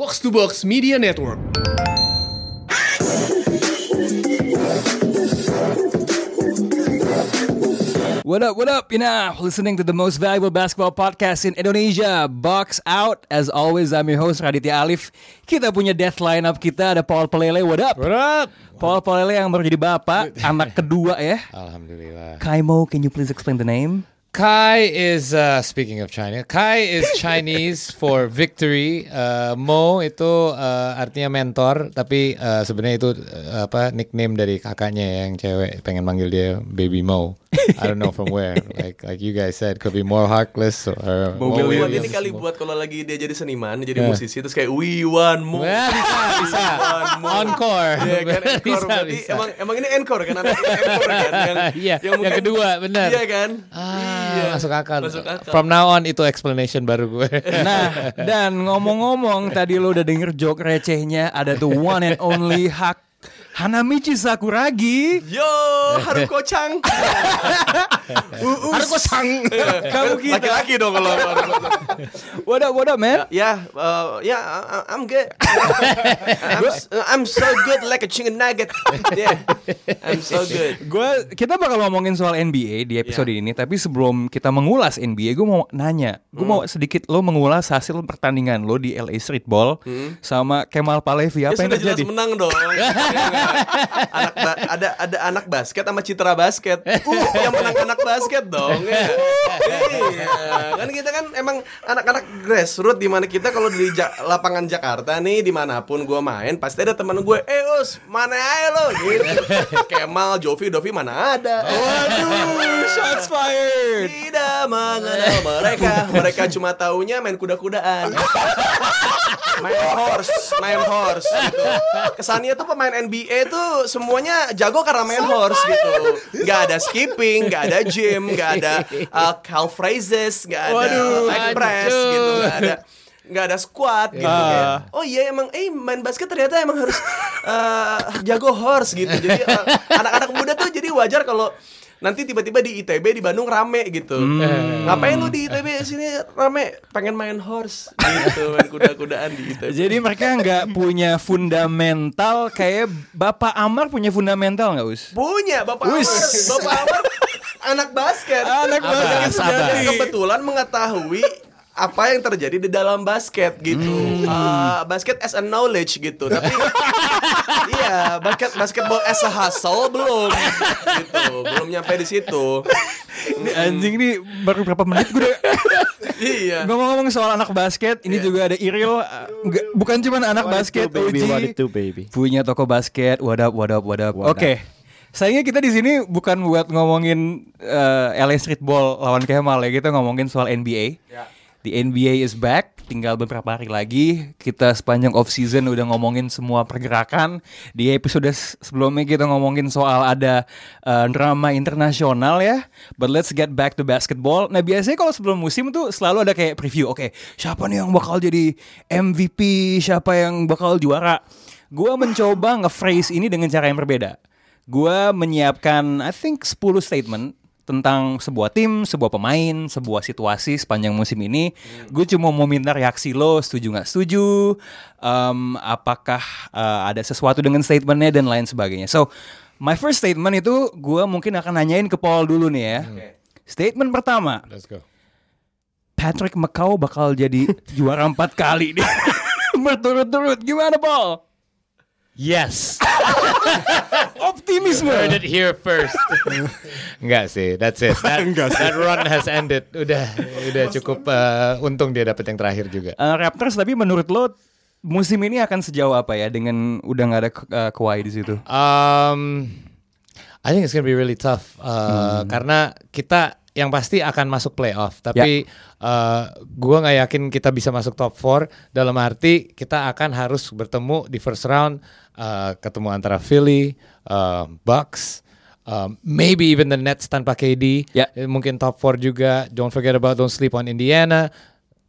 Box to Box Media Network. What up, what up? You're now listening to the most valuable basketball podcast in Indonesia, Box Out. As always, I'm your host, Raditya Alif. Kita punya death lineup kita, ada Paul Pelele, what up? What up? Paul Pelele yang baru jadi bapak, anak kedua ya. Alhamdulillah. Kaimo, can you please explain the name? Kai is uh, speaking of China. Kai is Chinese for victory. Uh, Mo itu uh, artinya mentor, tapi uh, sebenarnya itu uh, apa nickname dari kakaknya yang cewek pengen manggil dia Baby Mo. I don't know from where. Like like you guys said, could be more heartless or Mo Mo buat Williams. ini kali buat kalau lagi dia jadi seniman, jadi musisi terus kayak we want more. Wah, bisa bisa. more. Encore. Iya kan encore Bisa, berarti bisa. emang emang ini encore kan anak encore kan yang Iya, yang kedua, benar. Iya kan? Ah, masuk akal. Masuk akal. From now on itu explanation baru gue. Nah, dan ngomong-ngomong, tadi lo udah denger joke recehnya, ada tuh one and only Hak Hanamichi Sakuragi. Yo, Haruko Chang. Haruko Sang. Kamu kita. Laki-laki dong kalau What up, what up, man? Ya, uh, ya, I- I'm good. I'm, s- I'm so good like a chicken nugget. Yeah, I'm so good. Gue kita bakal ngomongin soal NBA di episode ini, tapi sebelum kita mengulas NBA, gue mau nanya, gue mau sedikit lo mengulas hasil pertandingan lo di LA Streetball sama Kemal Palevi Ya apa yang sudah jelas terjadi? menang dong. Anak ba- ada ada anak basket sama Citra basket. Uh, yang menang anak basket dong. Ya. Iya. Kan kita kan emang anak-anak grassroots di mana kita kalau di Ja- lapangan Jakarta nih di mana pun gue main pasti ada teman gue, eh us mana aja lo gitu. Kemal, Jovi, Dovi mana ada. Waduh, shots fired. Tidak mengenal mereka, mereka cuma taunya main kuda-kudaan. main horse, main horse gitu. Kesannya tuh pemain NBA tuh semuanya jago karena main horse gitu. Gak ada skipping, gak ada gym, gak ada uh, calf raises, gak ada Waduh, leg press aduh. gitu, gak ada nggak ada squat gitu. Kayak, oh iya emang eh main basket ternyata emang harus uh, jago horse gitu. Jadi uh, anak-anak muda tuh jadi wajar kalau nanti tiba-tiba di ITB di Bandung rame gitu. Ngapain lu di ITB sini? Rame pengen main horse gitu main kuda-kudaan di ITB Jadi mereka nggak punya fundamental kayak Bapak Amar punya fundamental nggak us? punya bapak Wis. Amar. Bapak Amar anak basket. Anak basket. kebetulan mengetahui apa yang terjadi di dalam basket gitu Uh, basket as a knowledge gitu tapi iya basket basketball as a hustle belum gitu belum nyampe di situ Ini anjing nih baru berapa menit gue udah iya ngomong-ngomong soal anak basket. Ini juga ada Iril, uh, nggak- bukan cuma anak basket, baby, Uji what it baby. punya toko basket. What what what up. What Oke. Sayangnya kita di sini bukan buat ngomongin uh, LA Streetball lawan Kemal ya, kita ngomongin soal NBA. The NBA is back, tinggal beberapa hari lagi. Kita sepanjang off season udah ngomongin semua pergerakan. Di episode sebelumnya kita ngomongin soal ada uh, drama internasional ya. But let's get back to basketball. Nah biasanya kalau sebelum musim tuh selalu ada kayak preview. Oke, siapa nih yang bakal jadi MVP? Siapa yang bakal juara? Gua mencoba nge-phrase ini dengan cara yang berbeda. Gua menyiapkan I think 10 statement tentang sebuah tim, sebuah pemain, sebuah situasi sepanjang musim ini. Gue cuma mau minta reaksi lo, setuju nggak setuju, Em, apakah eh, ada sesuatu dengan statementnya dan lain sebagainya. So, my first statement itu gue mungkin akan nanyain ke Paul dulu nih ya. Statement pertama, Let's go. Patrick McCaw bakal jadi juara empat kali nih. Berturut-turut, gimana Paul? Yes. Optimisme. Heard it here first. Enggak sih, that's it. That, that run has ended. Udah, udah cukup. uh, untung dia dapat yang terakhir juga. Eh, Raptors tapi menurut lo musim ini akan sejauh apa ya dengan udah nggak ada uh, Kawhi di situ? Um, I think it's gonna be really tough uh, karena kita yang pasti akan masuk playoff. Tapi uh, gua nggak yakin kita bisa masuk top 4 dalam arti kita akan harus bertemu di first round uh, ketemu antara Philly, uh, Bucks. Um, maybe even the Nets tanpa KD, Ya. Eh, mungkin top 4 juga. Don't forget about don't sleep on Indiana.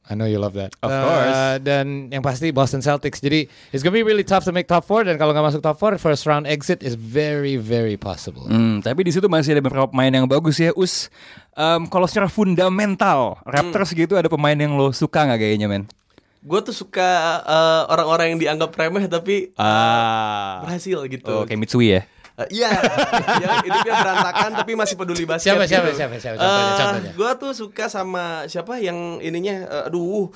I know you love that. Of Uh, course. dan yang pasti Boston Celtics. Jadi it's gonna be really tough to make top 4 dan kalau nggak masuk top 4, first round exit is very very possible. Hmm, tapi di situ masih ada beberapa pemain yang bagus ya, Us. Em, kalau secara fundamental, Raptors gitu ada pemain yang lo suka nggak kayaknya, men? Gue tuh suka eh, orang-orang yang dianggap remeh tapi Ah. berhasil gitu. Oh, kayak Mitsui ya. Eh, Iya, yang hidupnya berantakan tapi masih peduli basket. Siapa, siapa, gitu. siapa, siapa? Contohnya, contohnya. Gue tuh suka sama siapa yang ininya, eh, aduh,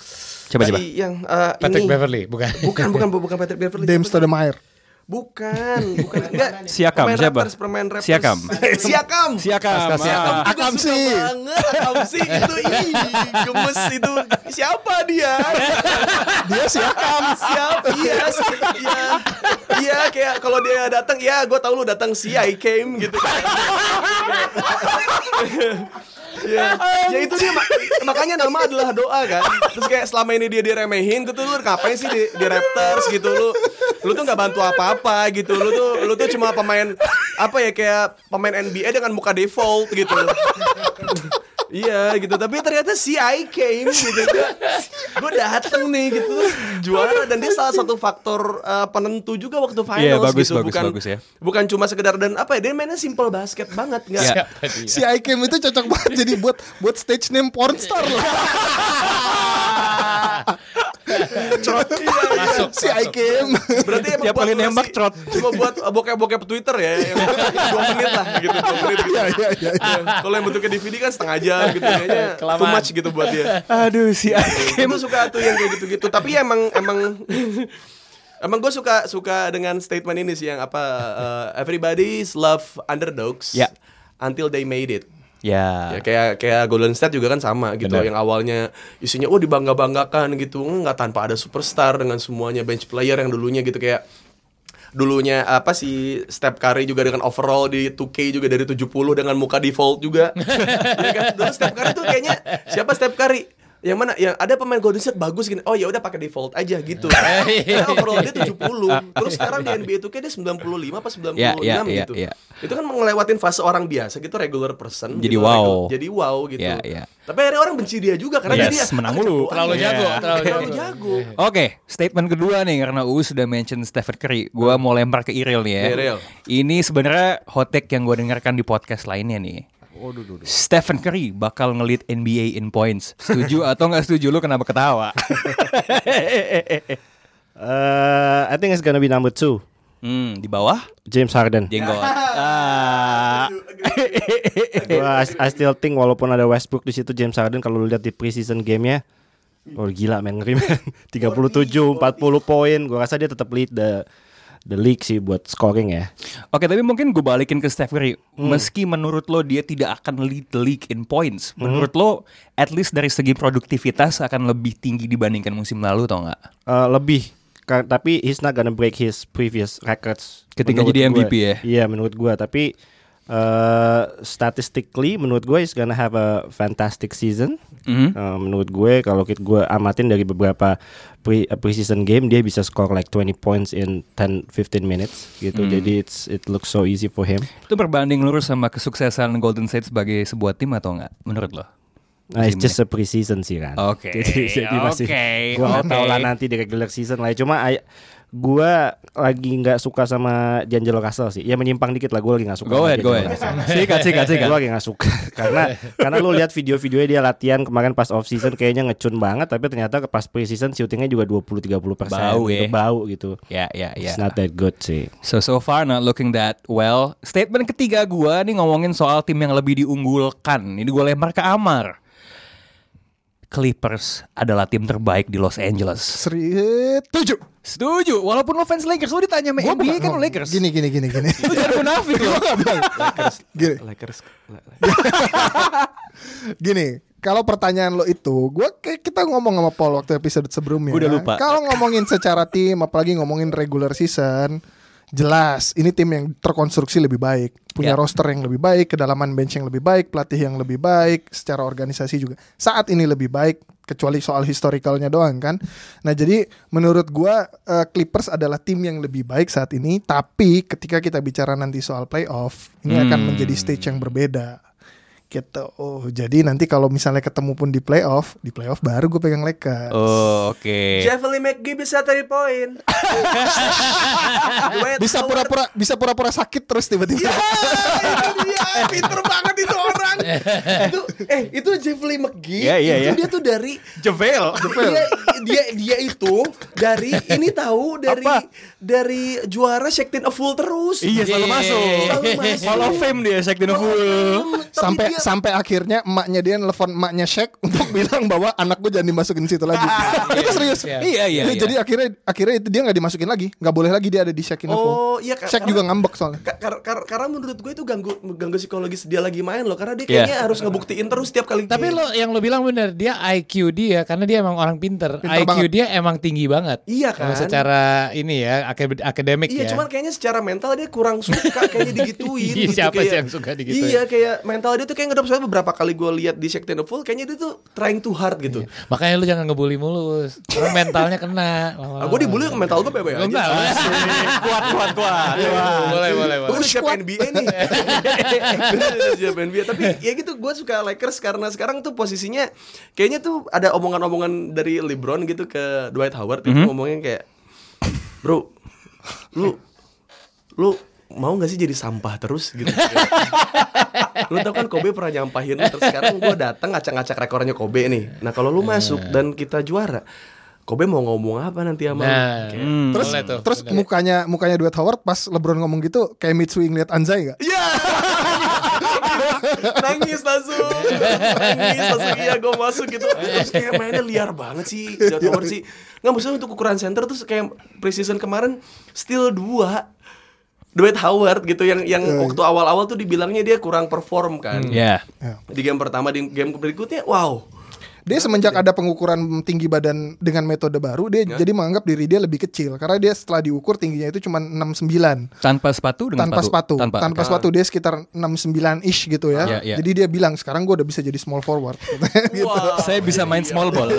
Coba, coba. yang eh, Patrick ini. Beverly, bukan? Bukan, bukan, bukan Patrick Beverly. Dame siapa? Stoudemire. Bukan, bukan. Enggak. Siakam, Pemain siapa? Raptors, pemain Raptors. Siakam. Siakam. Siakam. Siakam. Ah. Akam sih. banget Akam sih itu ih gemes itu siapa dia Dia siakam. siapa iya iya iya kayak kalau dia datang ya gue tahu lu datang si I came gitu kan Ya, ya itu dia mak- makanya nama adalah doa kan. Terus kayak selama ini dia diremehin gitu lu ngapain sih di, di Raptors gitu lu. Lu tuh nggak bantu apa-apa gitu. Lu tuh lu tuh cuma pemain apa ya kayak pemain NBA dengan muka default gitu. Iya gitu, tapi ternyata si I came gitu Gue dateng nih gitu Juara dan dia salah satu faktor uh, penentu juga waktu finals Iya, bagus, gitu bagus, bukan, bagus ya. Bukan cuma sekedar dan apa ya Dia mainnya simple basket banget nggak Iya. Dia? Si Ikem itu cocok banget jadi buat buat stage name pornstar loh. Masuk, si Ikem. Berarti emang Tiap kali nembak, trot. Cuma buat bokep-bokep Twitter ya Yang dua menit lah gitu dua menit gitu. Iya iya iya. Ya, Kalau yang bentuknya DVD kan setengah jam gitu Kayaknya too much gitu buat dia Aduh si Akim. Itu suka tuh yang kayak gitu-gitu Tapi emang Emang Emang gue suka suka dengan statement ini sih yang apa uh, everybody's love underdogs Ya. until they made it. Ya. Ya kayak kayak Golden State juga kan sama gitu Benar. yang awalnya isinya oh dibangga-banggakan gitu nggak tanpa ada superstar dengan semuanya bench player yang dulunya gitu kayak dulunya apa sih Steph Curry juga dengan overall di 2K juga dari 70 dengan muka default juga. ya kan? Dulu Steph Curry tuh kayaknya siapa Steph Curry? Yang mana? Yang ada pemain Golden State bagus gini. Oh ya udah pakai default aja gitu. Karena overall dia 70. Terus sekarang di NBA 2K dia 95 apa 96 Ya, ya, ya, gitu. ya. Itu kan ngelewatin fase orang biasa gitu regular person. Jadi gitu, wow. regular- jadi wow gitu. Ya, ya. Tapi akhirnya orang benci dia juga karena Yes, dia menang mulu. Terlalu jago, terlalu Terlalu jago. Oke, statement kedua nih karena U sudah mention Stephen Curry. Gua mau lempar ke Iril nih ya. Iril. Ini sebenarnya hot take yang gue dengarkan di podcast lainnya nih. Stephen Curry bakal ngelit NBA in points. Setuju atau nggak setuju? Lu kenapa ketawa? Uh, I think it's gonna be number two, hmm, di bawah James Harden. jenggot. Ah. Gua I, I still think walaupun ada Westbrook di situ James Harden kalau lu lihat di preseason gamenya Oh gila men ngeri men 37 40 poin Gua rasa dia tetap lead the the league sih buat scoring ya Oke, tapi mungkin gue balikin ke Steph Curry. Meski menurut lo dia tidak akan lead the league in points, menurut lo at least dari segi produktivitas akan lebih tinggi dibandingkan musim lalu atau enggak? Uh, Lebih Ka- Tapi he's not gonna break his previous records Ketika jadi gua. MVP ya? Iya menurut gua Tapi uh, Statistically menurut gue he's gonna have a fantastic season Mhm. Uh, menurut gue kalau kita gue amatin dari beberapa pre uh, preseason game dia bisa score like 20 points in 10 15 minutes gitu. Jadi it's it looks so easy for him. Itu berbanding lurus sama kesuksesan Golden State sebagai sebuah tim atau enggak menurut lo? Nah, it's just a preseason sih kan. Oke, Jadi, jadi masih gue nggak tahu lah nanti di regular season lah. Cuma ay- gue lagi nggak suka sama D'Angelo Russell sih. Ya menyimpang dikit lah gue lagi nggak suka. Go ahead, go ahead. Sikat, sikat, sikat. Gue lagi gak suka karena karena lu lihat video-videonya dia latihan kemarin pas off season kayaknya ngecun banget tapi ternyata ke pas preseason shootingnya juga 20-30 persen Bau ya. bau gitu. Ya, ya, ya. It's not that good sih. So so far not looking that well. Statement ketiga gua nih ngomongin soal tim yang lebih diunggulkan. Ini gue lempar ke Amar. Clippers adalah tim terbaik di Los Angeles. Seri tujuh. Setuju. Walaupun lo fans Lakers, lo ditanya sama Gua NBA bukan- kan lo Lakers. Gini gini gini gini. Lo jangan munafik lo. Gini. Lakers. Gini, kalau pertanyaan lo itu, gua kayak kita ngomong sama Paul waktu episode sebelumnya. Gua udah lupa. Kalau ngomongin secara tim, apalagi ngomongin regular season, jelas ini tim yang terkonstruksi lebih baik, punya Ya. roster yang lebih baik, kedalaman bench yang lebih baik, pelatih yang lebih baik, secara organisasi juga saat ini lebih baik, kecuali soal historicalnya doang kan. Nah jadi menurut gua eh, Clippers adalah tim yang lebih baik saat ini, tapi ketika kita bicara nanti soal playoff, ini akan Hmm. menjadi stage yang berbeda Gitu. Oh, jadi nanti kalau misalnya ketemu pun di playoff, di playoff baru gue pegang Lakers. Oh, oke. Jeffrey McGee bisa 3 poin. Bisa pura-pura bisa pura-pura sakit terus tiba-tiba. Ya, itu dia. Pinter banget itu orang. itu eh itu Jeffrey McGee. Iya, iya, itu iya. dia tuh dari Jevel. dia, dia dia itu dari ini tahu dari Apa? dari juara Shaktin a Full terus. Iya, selalu Iya, masuk. iya, iya. Selalu masuk. Hall of Fame dia, Shaq Dino Full. Sampai dia- sampai akhirnya emaknya dia nelfon emaknya Shaq untuk bilang bahwa anak gue jangan dimasukin situ lagi. itu serius. Iya. Iya, iya, iya. Jadi akhirnya akhirnya itu dia nggak dimasukin lagi, nggak boleh lagi dia ada di Shaq Info. Oh, iya, Shaq karena- juga ngambek soalnya. Ka- kar- kar- karena menurut gue itu ganggu ganggu psikologis dia lagi main loh karena dia Iya. kayaknya harus ngebuktiin terus setiap kali Tapi lo yang lo bilang bener dia IQ dia karena dia emang orang pinter. Pinter IQ banget. dia emang tinggi banget. Iya kan? secara ini ya akad- akademik Iya, ya. cuman kayaknya secara mental dia kurang suka kayaknya digituin Iya, gitu. siapa kayak, sih yang suka digituin? Iya, kayak mental dia tuh kayak ngedap soalnya beberapa kali gue lihat di Shaq Full kayaknya dia tuh trying too hard gitu. Makanya lu jangan ngebully mulu. Karena mentalnya kena. Ah, gue dibully mental gue bebe aja. Enggak. kuat, kuat, kuat. boleh, boleh, Gue udah siap NBA nih Gue siap NBA Tapi ya gitu gue suka Lakers Karena sekarang tuh posisinya Kayaknya tuh ada omongan-omongan dari LeBron gitu ke Dwight Howard Itu ngomongnya kayak Bro Lu Lu mau gak sih jadi sampah terus gitu Lu tau kan Kobe pernah nyampahin Terus sekarang gue datang ngacak-ngacak rekornya Kobe nih Nah kalau lu masuk dan kita juara Kobe mau ngomong apa nanti sama? Nah, Kayak, Terus boleh tuh. terus mukanya mukanya Dwight Howard pas LeBron ngomong gitu kayak Mitsui ngeliat Anzai gak? Iya. nangis langsung nangis langsung iya gue masuk gitu terus kayak mainnya liar banget sih Dwight Howard sih nggak maksudnya untuk ukuran center terus kayak preseason kemarin still dua Dwight Howard gitu yang yang waktu awal-awal tuh dibilangnya dia kurang perform kan Iya. di game pertama di game berikutnya wow Dia semenjak ada pengukuran tinggi badan dengan metode baru dia Ya. jadi menganggap diri dia lebih kecil karena dia setelah diukur tingginya itu cuma 69 Tanpa sepatu dengan tanpa sepatu, Tanpa. tanpa sepatu dia sekitar 69 ish gitu ya. Iya, iya. Jadi dia bilang sekarang gue udah bisa jadi small forward. gitu. Saya bisa main small ball.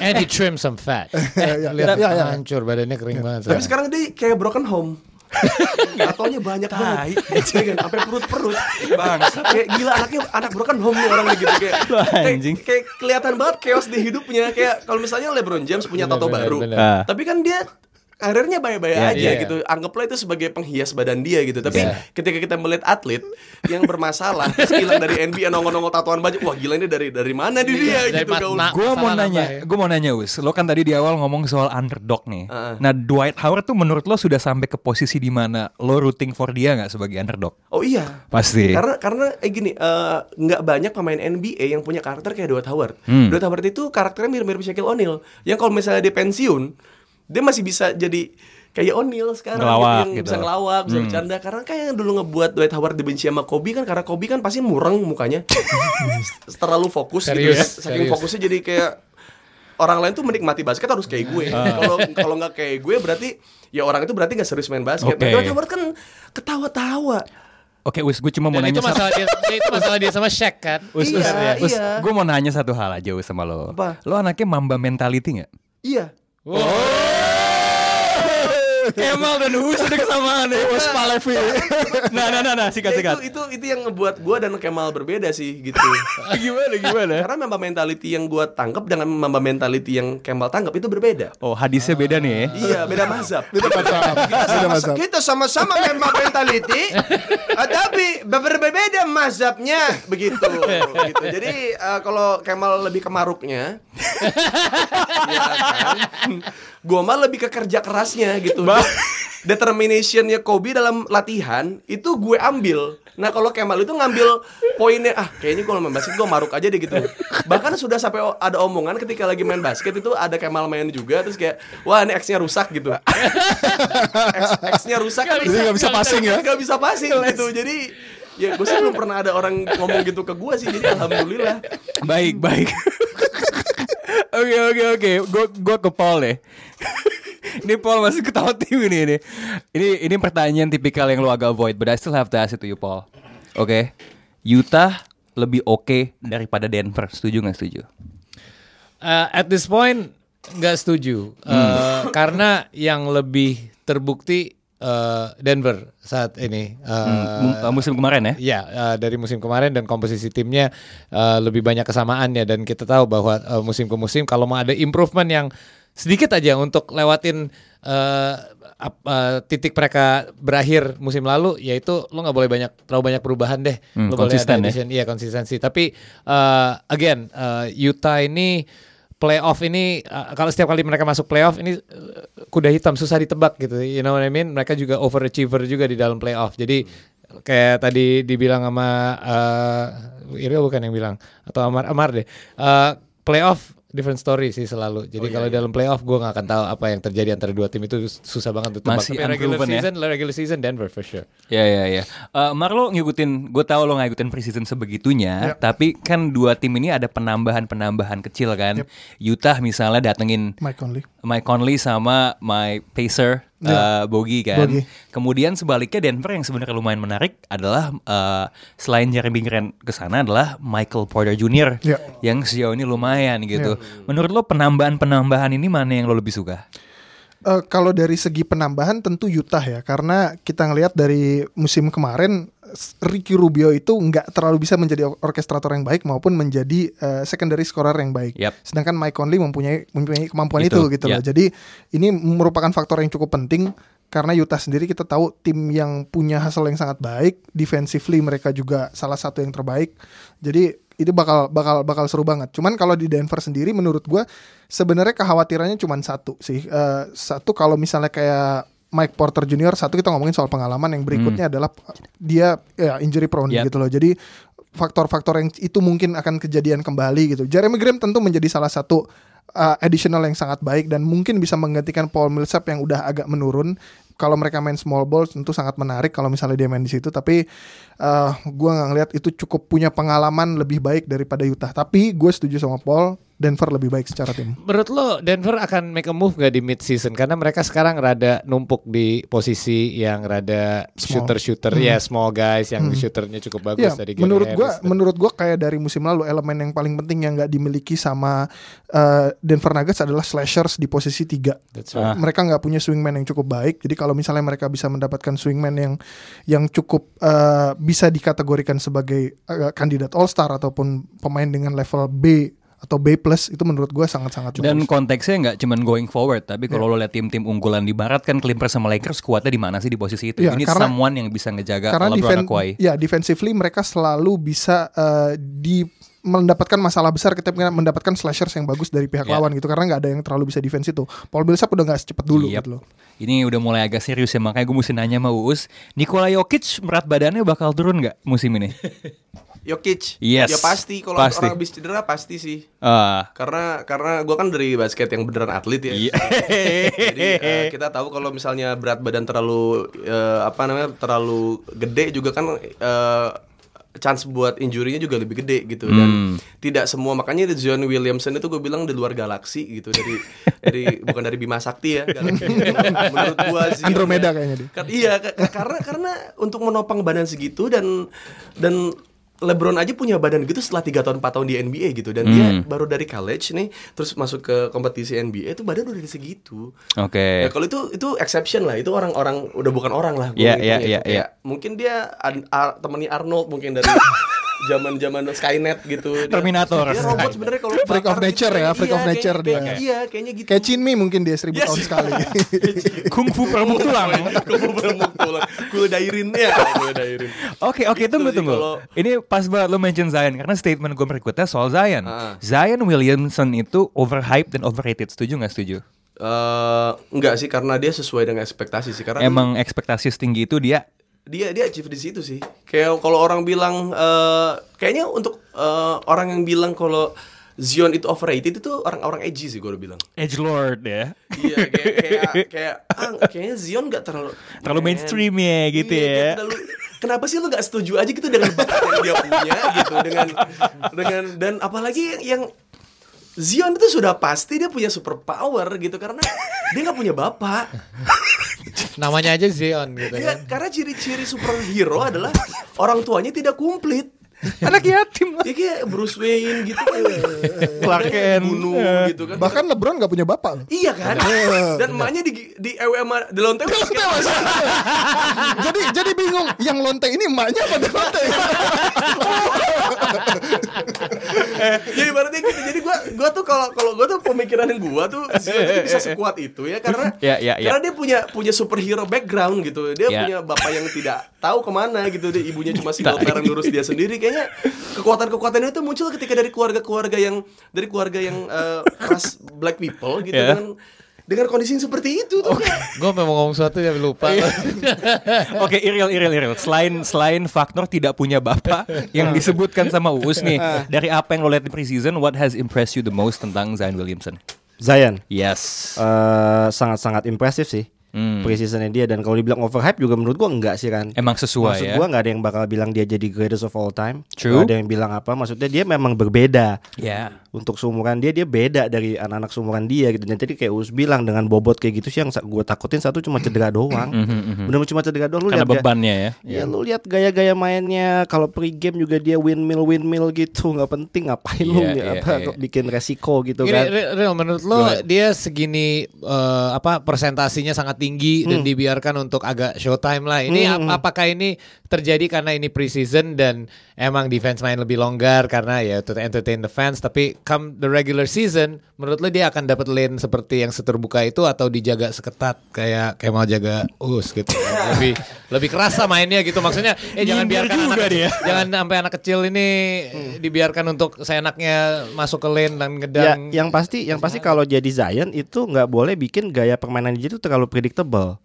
And he trim some fat. Iya, Lihat iya, iya. hancur badannya kering banget. tapi sekarang dia kayak broken home Tatonya banyak banget Iya kan, Sampai perut-perut Bang Kayak gila anaknya Anak broken home nih orangnya gitu Kayak, kayak, Anjing. kayak kelihatan banget chaos di hidupnya Kayak kalau misalnya LeBron James punya tato Bener, baru bener. Ah. Tapi kan dia karirnya baik-baik Iya, aja iya. gitu. Anggaplah itu sebagai penghias badan dia gitu. Tapi Iya. ketika kita melihat atlet yang bermasalah terus hilang dari NBA nongol-nongol tatoan baju, wah gila ini dari dari mana di dia Dari gitu gaul. ma- Gue mau nanya, ya. gue mau nanya Us, lo kan tadi di awal ngomong soal underdog nih. Heeh. Nah Dwight Howard tuh menurut lo sudah sampai ke posisi di mana lo rooting for dia nggak sebagai underdog? Oh iya. Pasti. Karena karena eh gini, eh, nggak banyak pemain NBA yang punya karakter kayak Dwight Howard. Hmm. Dwight Howard itu karakternya mirip-mirip Shaquille O'Neal. Yang kalau misalnya dia pensiun, dia masih bisa jadi kayak O'Neal sekarang Ngelawak yang gitu. bisa ngelawak, bisa bercanda. Karena kayak yang dulu ngebuat Dwight Howard dibenci sama Kobe kan karena Kobe kan pasti mureng mukanya. Terlalu fokus gitu Serius, ya. Saking serius. fokusnya jadi kayak orang lain tuh menikmati basket harus kayak gue. Kalau kalau nggak kayak gue berarti ya orang itu berarti nggak serius main basket. Oke. Nah, Dwight Howard kan ketawa-tawa. Oke Us, gue cuma mau Dan nanya itu masalah dia itu masalah dia sama Shaq kan. Us, Iya, Us, Us, iya. gue mau nanya satu hal aja Us sama lo. Apa? Lo anaknya mamba mentality nggak? Iya. Kemal dan Us udah kesamaan nih. Us Palevi. Nah, nah, nah, nah, sikat, Ya, sikat. itu, itu itu yang ngebuat gue dan Kemal berbeda sih gitu. gimana, gimana? Karena mamba mentality yang gue tangkap dengan mamba mentality yang Kemal tangkap itu berbeda. Oh, hadisnya beda nih ya. Iya, beda mazhab. Beda mazhab. Kita Beda sama, mazhab. kita sama-sama memang mentality, eh, tapi berbeda mazhabnya begitu. gitu. Jadi eh, kalau Kemal lebih ke maruknya, ya kan? Gua mah lebih ke kerja kerasnya gitu. Determinationnya Kobe dalam latihan itu gue ambil. Nah kalau Kemal itu ngambil poinnya ah kayaknya kalau main basket gue maruk aja deh gitu. Bahkan sudah sampai ada omongan ketika lagi main basket itu ada Kemal main juga terus kayak wah ini X-nya rusak gitu. X-nya rusak Jadi nggak bisa passing ya? Gak bisa passing gitu. Jadi ya gue sih belum pernah ada orang ngomong gitu ke gue sih. Jadi alhamdulillah. Baik, baik. Oke, oke, oke. Gue gue ke Paul deh. ini Paul masih ketawa tim ini ini. Ini ini pertanyaan tipikal yang lu agak avoid, but I still have to ask it to you, Paul. Oke. Utah lebih oke daripada Denver. Setuju nggak setuju? Uh, at this point nggak setuju Uh, karena yang lebih terbukti eh, Denver saat ini. Hmm, mu- musim kemarin ya. Ya, eh, dari musim kemarin dan komposisi timnya eh, lebih banyak kesamaannya dan kita tahu bahwa eh, musim ke musim kalau mau ada improvement yang sedikit aja untuk lewatin eh, ap- eh, titik mereka berakhir musim lalu, yaitu lo nggak boleh banyak terlalu banyak perubahan deh. Hmm, lo boleh konsisten ya. iya konsistensi. Tapi eh, again, eh, Utah ini playoff ini eh, kalau setiap kali mereka masuk playoff ini eh, kuda hitam susah ditebak gitu. You know what I mean? Mereka juga overachiever juga di dalam playoff. Jadi kayak tadi dibilang sama eh Iril bukan yang bilang atau Amar Amar deh. Eh, playoff different story sih selalu. Jadi kalau dalam playoff gue nggak akan tahu apa yang terjadi antara dua tim itu susah banget untuk tebak. Masih Tapi regular ya. season, regular season Denver for sure. Ya ya ya. Eh, Mar lo ngikutin, gue tahu lo ngikutin preseason sebegitunya, Yep. tapi kan dua tim ini ada penambahan-penambahan kecil kan. Utah misalnya datengin Mike Conley. Mike Conley sama my pacer eh, Bogi kan. Bogi. Kemudian sebaliknya Denver yang sebenarnya lumayan menarik adalah eh, selain Jeremy Grant ke sana adalah Michael Porter Jr. Ya. yang sejauh ini lumayan gitu. Menurut lo penambahan-penambahan ini mana yang lo lebih suka? Eh, kalau dari segi penambahan tentu Utah ya karena kita ngelihat dari musim kemarin Ricky Rubio itu nggak terlalu bisa menjadi or- orkestrator yang baik maupun menjadi eh, secondary scorer yang baik. Yap. Sedangkan Mike Conley mempunyai mempunyai kemampuan Itu, itu, gitu ya. loh. Jadi ini merupakan faktor yang cukup penting karena Utah sendiri kita tahu tim yang punya hasil yang sangat baik, defensively mereka juga salah satu yang terbaik. Jadi itu bakal bakal bakal seru banget. Cuman kalau di Denver sendiri menurut gua sebenarnya kekhawatirannya cuma satu sih. Eh, satu kalau misalnya kayak Mike Porter Jr. satu kita ngomongin soal pengalaman yang berikutnya adalah dia ya injury prone Yep. gitu loh. Jadi faktor-faktor yang itu mungkin akan kejadian kembali gitu. Jeremy Graham tentu menjadi salah satu uh, additional yang sangat baik dan mungkin bisa menggantikan Paul Millsap yang udah agak menurun. Kalau mereka main small ball tentu sangat menarik kalau misalnya dia main di situ. Tapi uh, gua nggak ngelihat itu cukup punya pengalaman lebih baik daripada Utah. Tapi gue setuju sama Paul, Denver lebih baik secara tim. Menurut lo Denver akan make a move gak di mid season karena mereka sekarang rada numpuk di posisi yang rada Small. shooter-shooter ya small guys yang shooternya cukup bagus Ya, dari menurut gua Harris dan- menurut gua kayak dari musim lalu elemen yang paling penting yang nggak dimiliki sama uh, Denver Nuggets adalah slashers di posisi tiga. Right. Mereka nggak punya swingman yang cukup baik. Jadi kalau misalnya mereka bisa mendapatkan swingman yang yang cukup uh, bisa dikategorikan sebagai uh, kandidat All Star ataupun pemain dengan level B atau B plus itu menurut gua sangat-sangat Dan bagus. konteksnya nggak cuman going forward, tapi kalau lo lihat tim-tim unggulan di barat kan Clippers sama Lakers kuatnya di mana sih di posisi itu? Iya, Ini karena- someone yang bisa ngejaga karena LeBron defen, ya defensively mereka selalu bisa uh, di mendapatkan masalah besar ketika mendapatkan slashers yang bagus dari pihak Ya. lawan gitu karena nggak ada yang terlalu bisa defense itu. Paul Millsap udah nggak secepat dulu Yep. gitu loh. Ini udah mulai agak serius ya makanya gue mesti nanya sama Uus, Nikola Jokic berat badannya bakal turun nggak musim ini? Jokic. Yes, Ya pasti kalau orang habis cedera pasti sih. Ah, Karena karena gua kan dari basket yang beneran atlet ya. Iya. Jadi eh, kita tahu kalau misalnya berat badan terlalu eh, apa namanya terlalu gede juga kan eh, chance buat injurinya juga lebih gede gitu Hmm. dan tidak semua makanya Zion Williamson itu gue bilang di luar galaksi gitu dari dari bukan dari Bima Sakti ya galaksi menurut gua sih Andromeda kayaknya dia. Kar- iya ka- ka- karena karena untuk menopang badan segitu dan dan LeBron aja punya badan gitu setelah 3 tahun 4 tahun di NBA gitu dan dia Hmm. baru dari college nih terus masuk ke kompetisi NBA itu badan udah dari segitu. Oke. Ya, kalau itu itu exception lah, itu orang-orang udah bukan orang lah. Iya, iya, iya, Kayak Mungkin dia an- a- temennya Arnold mungkin dari zaman-zaman Skynet gitu. Terminator. Dia robot sebenarnya kalau Freak of nature gitu, ya, freak iya, of nature kayaknya- dia. Iya, kayaknya gitu. Kayak Chinmi mungkin dia seribu Yes. tahun sekali. Kung fu peremuk tulang. Kamu beremuk tulang. Kul dairin ya, kul dairin. Oke oke Gitu tunggu tunggu. kalau- Ini pas banget lo mention Zion karena statement gue berikutnya soal Zion. Ah. Zion Williamson itu overhyped dan overrated. Setuju nggak setuju? Eh, enggak sih karena dia sesuai dengan ekspektasi sih karena Emang ekspektasi setinggi itu dia dia dia achieve di situ sih. Kayak kalau orang bilang eh kayaknya untuk eh, orang yang bilang kalau Zion itu overrated itu orang-orang edgy sih gue udah bilang. edge lord ya. Iya kayak kayak kayak ah, kayaknya Zion gak terlalu Terlalu Man. mainstream ya gitu Iya, ya. kayak terlalu- kenapa sih lu gak setuju aja gitu dengan bakat yang dia punya gitu dengan dengan dan apalagi yang, yang Zion itu sudah pasti dia punya super power gitu karena dia nggak punya bapak. Namanya aja Zion gitu Dia kan. karena ciri-ciri superhero adalah orang tuanya tidak komplit. Anak yatim lah. Dia kayak Bruce Wayne gitu kan. Clark Kent. Bunuh gitu kan. Bahkan LeBron gak punya bapak loh. Iya kan? Dan emaknya di di EWM di lonte jadi jadi bingung, yang lonte ini emaknya apa di lonte? ya ibaratnya gitu. Jadi gua gua tuh kalau kalau gua tuh pemikiran yang gua tuh bisa sekuat itu ya karena Ya, ya, ya. karena dia punya punya superhero background gitu. Dia Ya. punya bapak yang tidak tahu ke mana gitu. Dia ibunya cuma single parent ngurus dia sendiri. Kayaknya kekuatan-kekuatan itu muncul ketika dari keluarga-keluarga yang dari keluarga yang eh, ras black people gitu Ya. dengan dengan kondisi yang seperti itu tuh kayak Gue memang ngomong sesuatu ya lupa. Oke, Iril, Iril, Iril. Selain selain faktor tidak punya bapak yang disebutkan sama Uus nih, dari apa yang lo lihat di preseason, what has impressed you the most tentang Zion Williamson? Zion Yes. eh, sangat-sangat impresif sih. Hmm. Preseasonnya dia dan kalau dibilang overhype juga menurut gua enggak sih kan. Emang sesuai Maksud ya. gua nggak ada yang bakal bilang dia jadi greatest of all time. True. Ada yang bilang apa. Maksudnya dia memang berbeda. Ya. Untuk seumuran dia dia beda dari anak-anak seumuran dia gitu. Dan tadi kayak Us bilang dengan bobot kayak gitu sih yang gue takutin satu cuma cedera doang. Bener cuma cedera doang lu Karena lihat ga- bebannya ya. Ya lu lihat gaya-gaya mainnya kalau pre-game juga dia windmill windmill gitu nggak penting ngapain lu Iya, nggak iya, apa iya. bikin resiko gitu Gini, kan. Re- Real, menurut lo dia segini eh, apa persentasinya sangat tinggi dan dibiarkan untuk agak showtime lah. Ini ap- apakah ini terjadi karena ini preseason dan emang defense main lebih longgar karena ya to entertain the fans tapi come the regular season menurut lo dia akan dapat lane seperti yang seterbuka itu atau dijaga seketat kayak kayak mau jaga us gitu. lebih lebih kerasa mainnya gitu maksudnya eh jangan biarkan juga anak dia. jangan sampai anak kecil ini dibiarkan untuk seenaknya masuk ke lane dan Ya, ngedang yang pasti, yang pasti kalau jadi Zion itu nggak boleh bikin gaya permainan dia itu terlalu predictable.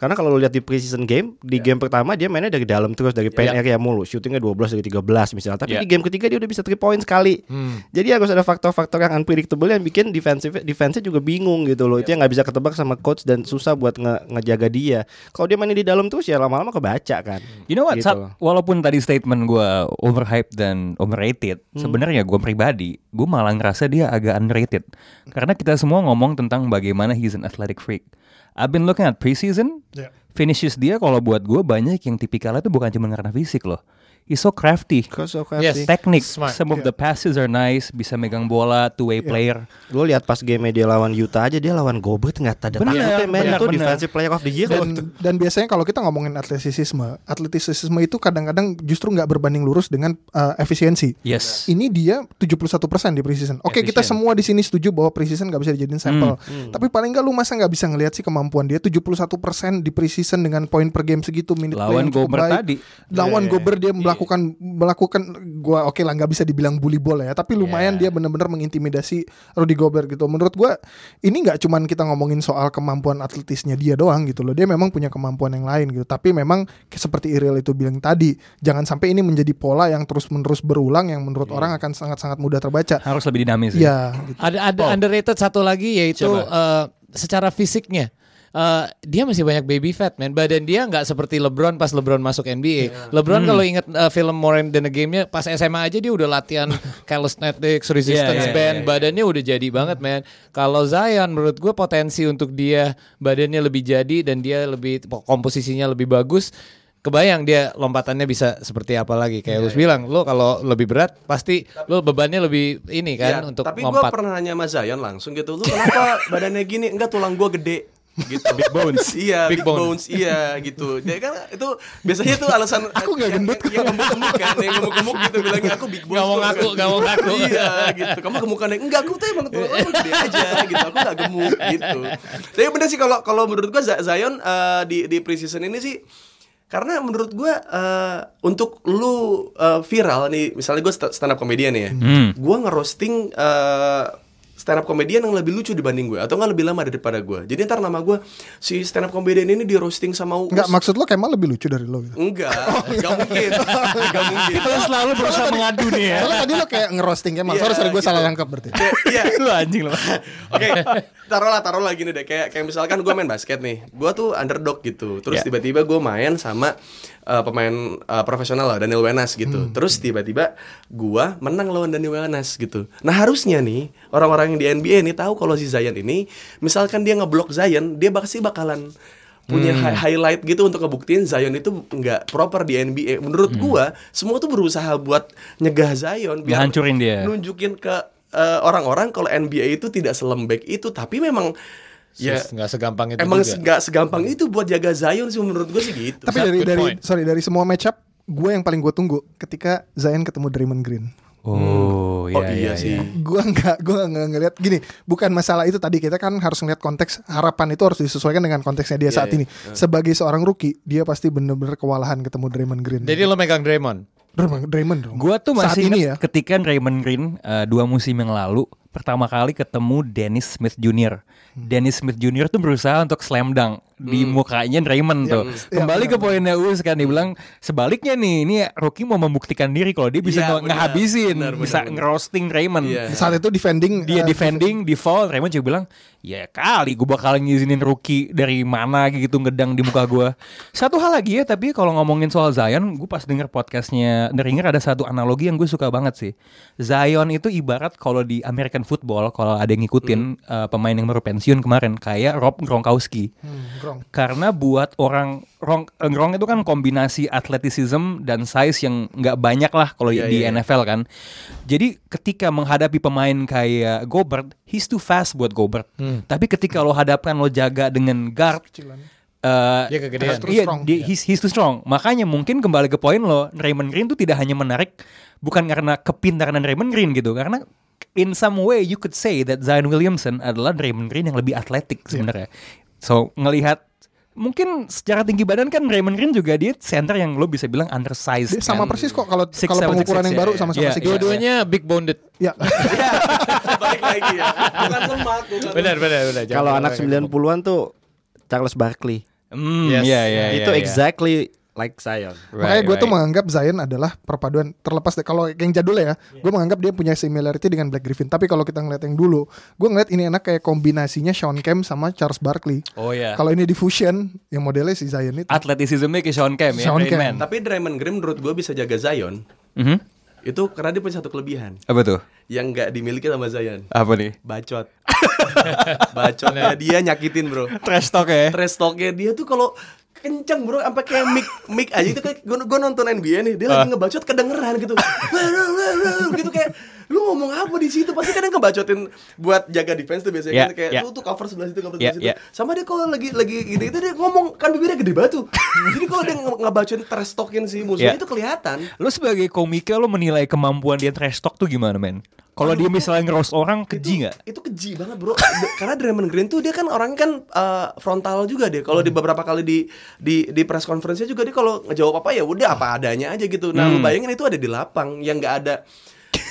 Karena kalau lu lihat di preseason game, di game pertama dia mainnya dari dalam terus dari paint area mulu, shootingnya 12 dari 13 misalnya. Tapi Ya. di game ketiga dia udah bisa 3 point sekali. Jadi harus ada faktor-faktor yang unpredictable yang bikin defensive defense juga bingung gitu loh. Itu yang nggak bisa ketebak sama coach dan susah buat nge- ngejaga dia. Kalau dia mainnya di dalam terus ya lama-lama kebaca kan. You know what? Gitu loh. walaupun tadi statement gue overhyped dan overrated, sebenarnya gue pribadi, gue malah ngerasa dia agak underrated. Karena kita semua ngomong tentang bagaimana he's an athletic freak. I've been looking at preseason, Yeah. finishes dia kalau buat gue banyak yang tipikalnya tuh bukan cuma karena fisik loh. He's so crafty. Cause of Yes. crafty. Teknik, Smart. some of the passes are nice, bisa megang bola, two way player. Lu lihat pas game dia lawan Utah aja dia lawan Gobert nggak ada Bener, takutnya men bener, itu bener. defensive player of the year Dan, dan biasanya kalau kita ngomongin atletisisme, atletisisme itu kadang-kadang justru nggak berbanding lurus dengan uh, efisiensi. Yes. Ini dia 71% di preseason. Oke, kita Efisien. semua di sini setuju bahwa preseason nggak bisa dijadiin sampel. Tapi paling nggak lu masa nggak bisa ngelihat sih kemampuan dia 71% di preseason dengan poin per game segitu minute play Lawan Gobert tadi. Lawan Gobert dia melakukan melakukan gua oke lah nggak bisa dibilang bully bola ya, tapi lumayan dia benar-benar mengintimidasi Rudy Gobert gitu. Menurut gua ini nggak cuman kita ngomongin soal kemampuan atletisnya dia doang gitu loh. Dia memang punya kemampuan yang lain gitu. Tapi memang seperti Iril itu bilang tadi, jangan sampai ini menjadi pola yang terus-menerus berulang yang menurut orang akan sangat-sangat mudah terbaca. Harus lebih dinamis ya. Ya, gitu. Ada ada underrated satu lagi yaitu eh, secara fisiknya. Eh, dia masih banyak baby fat man. Badan dia nggak seperti LeBron pas LeBron masuk NBA LeBron kalau inget eh, film More Than a Game-nya pas SMA aja dia udah latihan calisthenics resistance yeah, band. yeah, badannya udah jadi banget man. Kalau Zion menurut gue potensi untuk dia badannya lebih jadi dan dia lebih komposisinya lebih bagus kebayang dia lompatannya bisa seperti apa lagi. Kayak Gus bilang lo kalau lebih berat pasti lo bebannya lebih ini kan Ya, untuk tapi gue lompat. pernah nanya sama Zion langsung gitu, lu kenapa badannya gini? Enggak tulang gue gede gitu. Big bones. iya, Big big, bone. bones. Iya gitu. Dia kan itu biasanya tuh alasan Aku nggak yang- gendut. Yang gemuk-gemuk kan, yang gemuk-gemuk gitu bilangnya aku big bones. Nggak mau kok." ngaku, nggak mau ngaku. iya gitu. Kamu gemukannya enggak aku tuh emang aku gede aja gitu. Aku nggak gemuk gitu. Tapi bener sih kalau kalau menurut gue Zion eh, di di preseason ini sih karena menurut gue eh, untuk lu eh, viral nih misalnya gue stand up comedian ya Hmm. gue ngerosting eh, stand up comedian yang lebih lucu dibanding gue atau nggak lebih lama daripada gue jadi ntar nama gue si stand up comedian ini di roasting sama Uus Nggak maksud lo Kemal lebih lucu dari lo gitu. enggak nggak mungkin nggak mungkin Kita selalu berusaha mengadu nih ya. Soalnya tadi lo kayak ngerosting Kemal. Iya, Sorry, sorry gue gitu. salah nangkep berarti. Iya Lu anjing lu. Oke, taruhlah taruhlah gini deh kayak kayak misalkan gue main basket nih, gue tuh underdog gitu, terus Ya. tiba-tiba gue main sama uh, pemain uh, profesional lah Daniel Wenas gitu, terus tiba-tiba gue menang lawan Daniel Wenas gitu. Nah harusnya nih orang-orang yang di NBA nih tahu kalau si Zion ini, misalkan dia ngeblok Zion, dia pasti bakalan punya hi- highlight gitu untuk ngebuktiin Zion itu nggak proper di NBA. Menurut gua semua tuh berusaha buat nyegah Zion Ngehancurin dia. nunjukin ke eh, orang-orang kalau NBA itu tidak selembek itu, tapi memang ya nggak segampang itu emang nggak segampang itu buat jaga Zion sih menurut gua sih gitu. Tapi dari dari point. sorry dari semua matchup, gue yang paling gue tunggu ketika Zion ketemu Draymond Green. Oh, oh iya, sih. Gua nggak gua nggak ngelihat gini bukan masalah itu tadi kita kan harus ngelihat konteks harapan itu harus disesuaikan dengan konteksnya dia Iya, saat iya. ini sebagai seorang rookie dia pasti bener-bener kewalahan ketemu Draymond Green Jadi lo megang Draymond. Draymond, Draymond dong. Gua tuh saat masih ini ingat ya ketika Raymond Green eh, dua musim yang lalu pertama kali ketemu Dennis Smith Jr. Dennis Smith Jr. tuh berusaha untuk slam dunk di mukanya Raymond tuh. Iya, Kembali ke benar. poinnya Us kan dia bilang sebaliknya nih ini rookie mau membuktikan diri kalau dia bisa benar. ngehabisin, bisa ngerosting Raymond. Iya. saat itu defending Dia eh, defending di foul Raymond juga bilang ya kali gue bakal ngizinin rookie dari mana gitu ngedang di muka gue satu hal lagi ya tapi kalau ngomongin soal Zion gue pas denger podcastnya denger ada satu analogi yang gue suka banget sih. Zion itu ibarat kalau di American football kalau ada yang ngikutin eh, pemain yang baru pensiun kemarin kayak Rob Gronkowski. Hmm, Gronk. karena buat orang Gronk, eh, Gronk itu kan kombinasi athleticism dan size yang nggak banyak lah kalau Iya, di iya. NFL kan. Jadi ketika menghadapi pemain kayak Gobert, he's too fast buat Gobert. Hmm. Tapi ketika lo hadapkan lo jaga dengan guard Kecilan. eh, Dia kegedean. Too iya, strong. dia- he's, he's too strong. Makanya mungkin kembali ke poin lo, Raymond Green tuh tidak hanya menarik bukan karena kepintaran Raymond Green gitu, karena in some way you could say that Zion Williamson adalah Raymond Green yang lebih atletik sebenarnya. So ngelihat mungkin secara tinggi badan kan Raymond Green juga dia center yang lo bisa bilang undersized. Dia sama kan. persis kok kalau Six, kalau seven, pengukuran six, yang ya, baru sama-sama Iya, six. iya. Dua-duanya big bonded. Ya. Balik lagi ya. Bukan lemak, bukan Benar, benar, benar. Kalau anak jangan- 90-an tuh Charles Barkley. Hmm, Yes. iya, iya, itu iya, iya. exactly like Zion. Makanya Right, gue tuh right. menganggap Zion adalah perpaduan terlepas dari kalau yang jadul ya, gue menganggap dia punya similarity dengan Black Griffin. Tapi kalau kita ngeliat yang dulu, gue ngeliat ini enak kayak kombinasinya Sean Kemp sama Charles Barkley. Oh ya. Kalau ini di fusion, yang modelnya si Zion itu. Atletisismnya ke Sean Kemp ya, Sean Kemp. Tapi Draymond Green menurut gue bisa jaga Zion. Mhm. Itu karena dia punya satu kelebihan Apa tuh? yang nggak dimiliki sama Zion. Apa nih? Bacot. Bacotnya dia nyakitin, Bro. Trash talk ya. Trash talknya dia tuh kalau kenceng bro. Sampai kayak mic mic aja itu kayak gue, gue nonton NBA nih. Dia lagi ngebacot kedengeran gitu. Gitu kayak lu ngomong apa di situ pasti kadang ngebacotin buat jaga defense tuh biasanya Yeah, kan kayak yeah. lu tuh cover sebelah situ cover Yeah, sebelah situ yeah. sama dia kalau lagi lagi gitu itu dia ngomong kan bibirnya gede batu jadi kalau dia nge- ngebacotin trash talkin si musuhnya Yeah. itu kelihatan Lu sebagai komika lu menilai kemampuan dia trash talk tuh gimana men? Kalau dia misalnya ngeroast orang keji nggak? itu keji banget bro karena Draymond Green tuh dia kan orangnya kan uh, frontal juga dia kalau di beberapa kali di di di press conference juga dia kalau ngejawab apa ya udah apa adanya aja gitu nah lu Hmm. bayangin itu ada di lapang yang nggak ada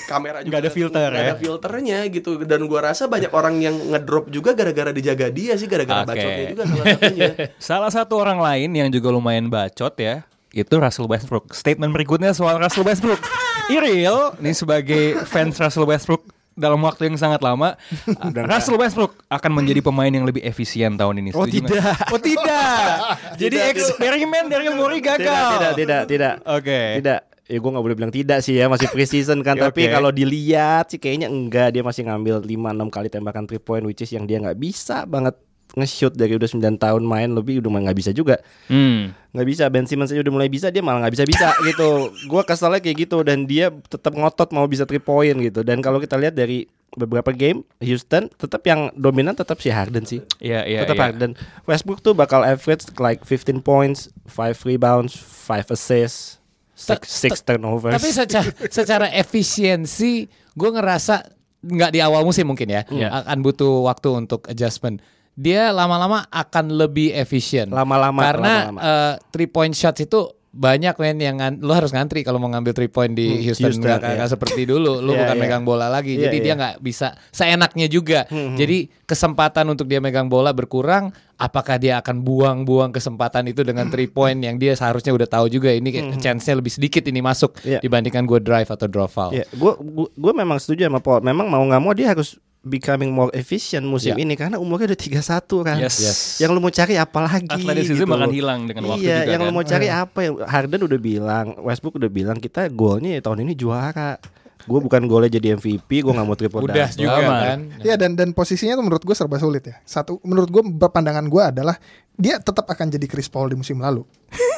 kamera juga Nggak ada filter nggak ya? ada filternya gitu dan gua rasa banyak orang yang ngedrop juga gara-gara dijaga dia sih gara-gara Oke. bacotnya juga salah satunya Salah satu orang lain yang juga lumayan bacot ya itu Russell Westbrook. Statement berikutnya soal Russell Westbrook. Iril, nih sebagai fans Russell Westbrook dalam waktu yang sangat lama, Russell Westbrook akan menjadi pemain yang lebih efisien tahun ini. Oh, Setuju nggak? tidak. Oh tidak. Jadi Tidak, tidak. eksperimen dari Mori gagal. Tidak, tidak, tidak, tidak. Oke. Tidak. Ya gue gak boleh bilang tidak sih ya Masih preseason kan. Oke. Tapi kalau dilihat sih kayaknya enggak. Dia masih ngambil 5-6 kali tembakan 3 point Which is yang dia gak bisa banget Nge-shoot dari udah 9 tahun main. Lebih udah gak bisa juga. Hmm. nggak bisa. Ben Simmons aja udah mulai bisa dia malah nggak bisa bisa gitu. Gue keselnya kayak gitu dan dia tetap ngotot mau bisa three point gitu. Dan kalau kita lihat dari beberapa game Houston tetap yang dominan tetap si Harden sih. Iya, iya, tetap iya. Harden. Westbrook tuh bakal average like 15 points 5 rebounds 5 assists 6 six turnovers Tapi secara secara efisiensi gue ngerasa nggak di awal musim mungkin ya Iya. akan butuh waktu untuk adjustment. Dia lama-lama akan lebih efisien. Lama-lama, Karena lama-lama. eh, three point shots itu banyak men yang lu harus ngantri kalau mau ngambil three point di Hmm, Houston, Houston, nggak seperti dulu. Lu Iya, bukan iya. megang bola lagi. Iya, jadi dia iya. nggak bisa seenaknya juga. Jadi kesempatan untuk dia megang bola berkurang. Apakah dia akan buang-buang kesempatan itu dengan three point yang dia seharusnya udah tahu juga? Ini kayak chance-nya lebih sedikit ini masuk Iya. dibandingkan gue drive atau draw foul. Gua gua memang setuju sama Paul. Memang mau nggak mau dia harus becoming more efficient musim Ya. ini karena umurnya udah 31 kan. Yes. Yes. Yang lu mau cari apa lagi Atletisism gitu akan loh. hilang dengan waktu iya, juga yang kan. lu mau cari apa yang Harden udah bilang, Westbrook udah bilang kita golnya ya tahun ini juara. Gue bukan golnya jadi MVP, gue nggak mau triple udah double. juga kan Iya dan dan posisinya tuh menurut gue serba sulit ya. Satu menurut gue pandangan gue adalah dia tetap akan jadi Chris Paul di musim lalu.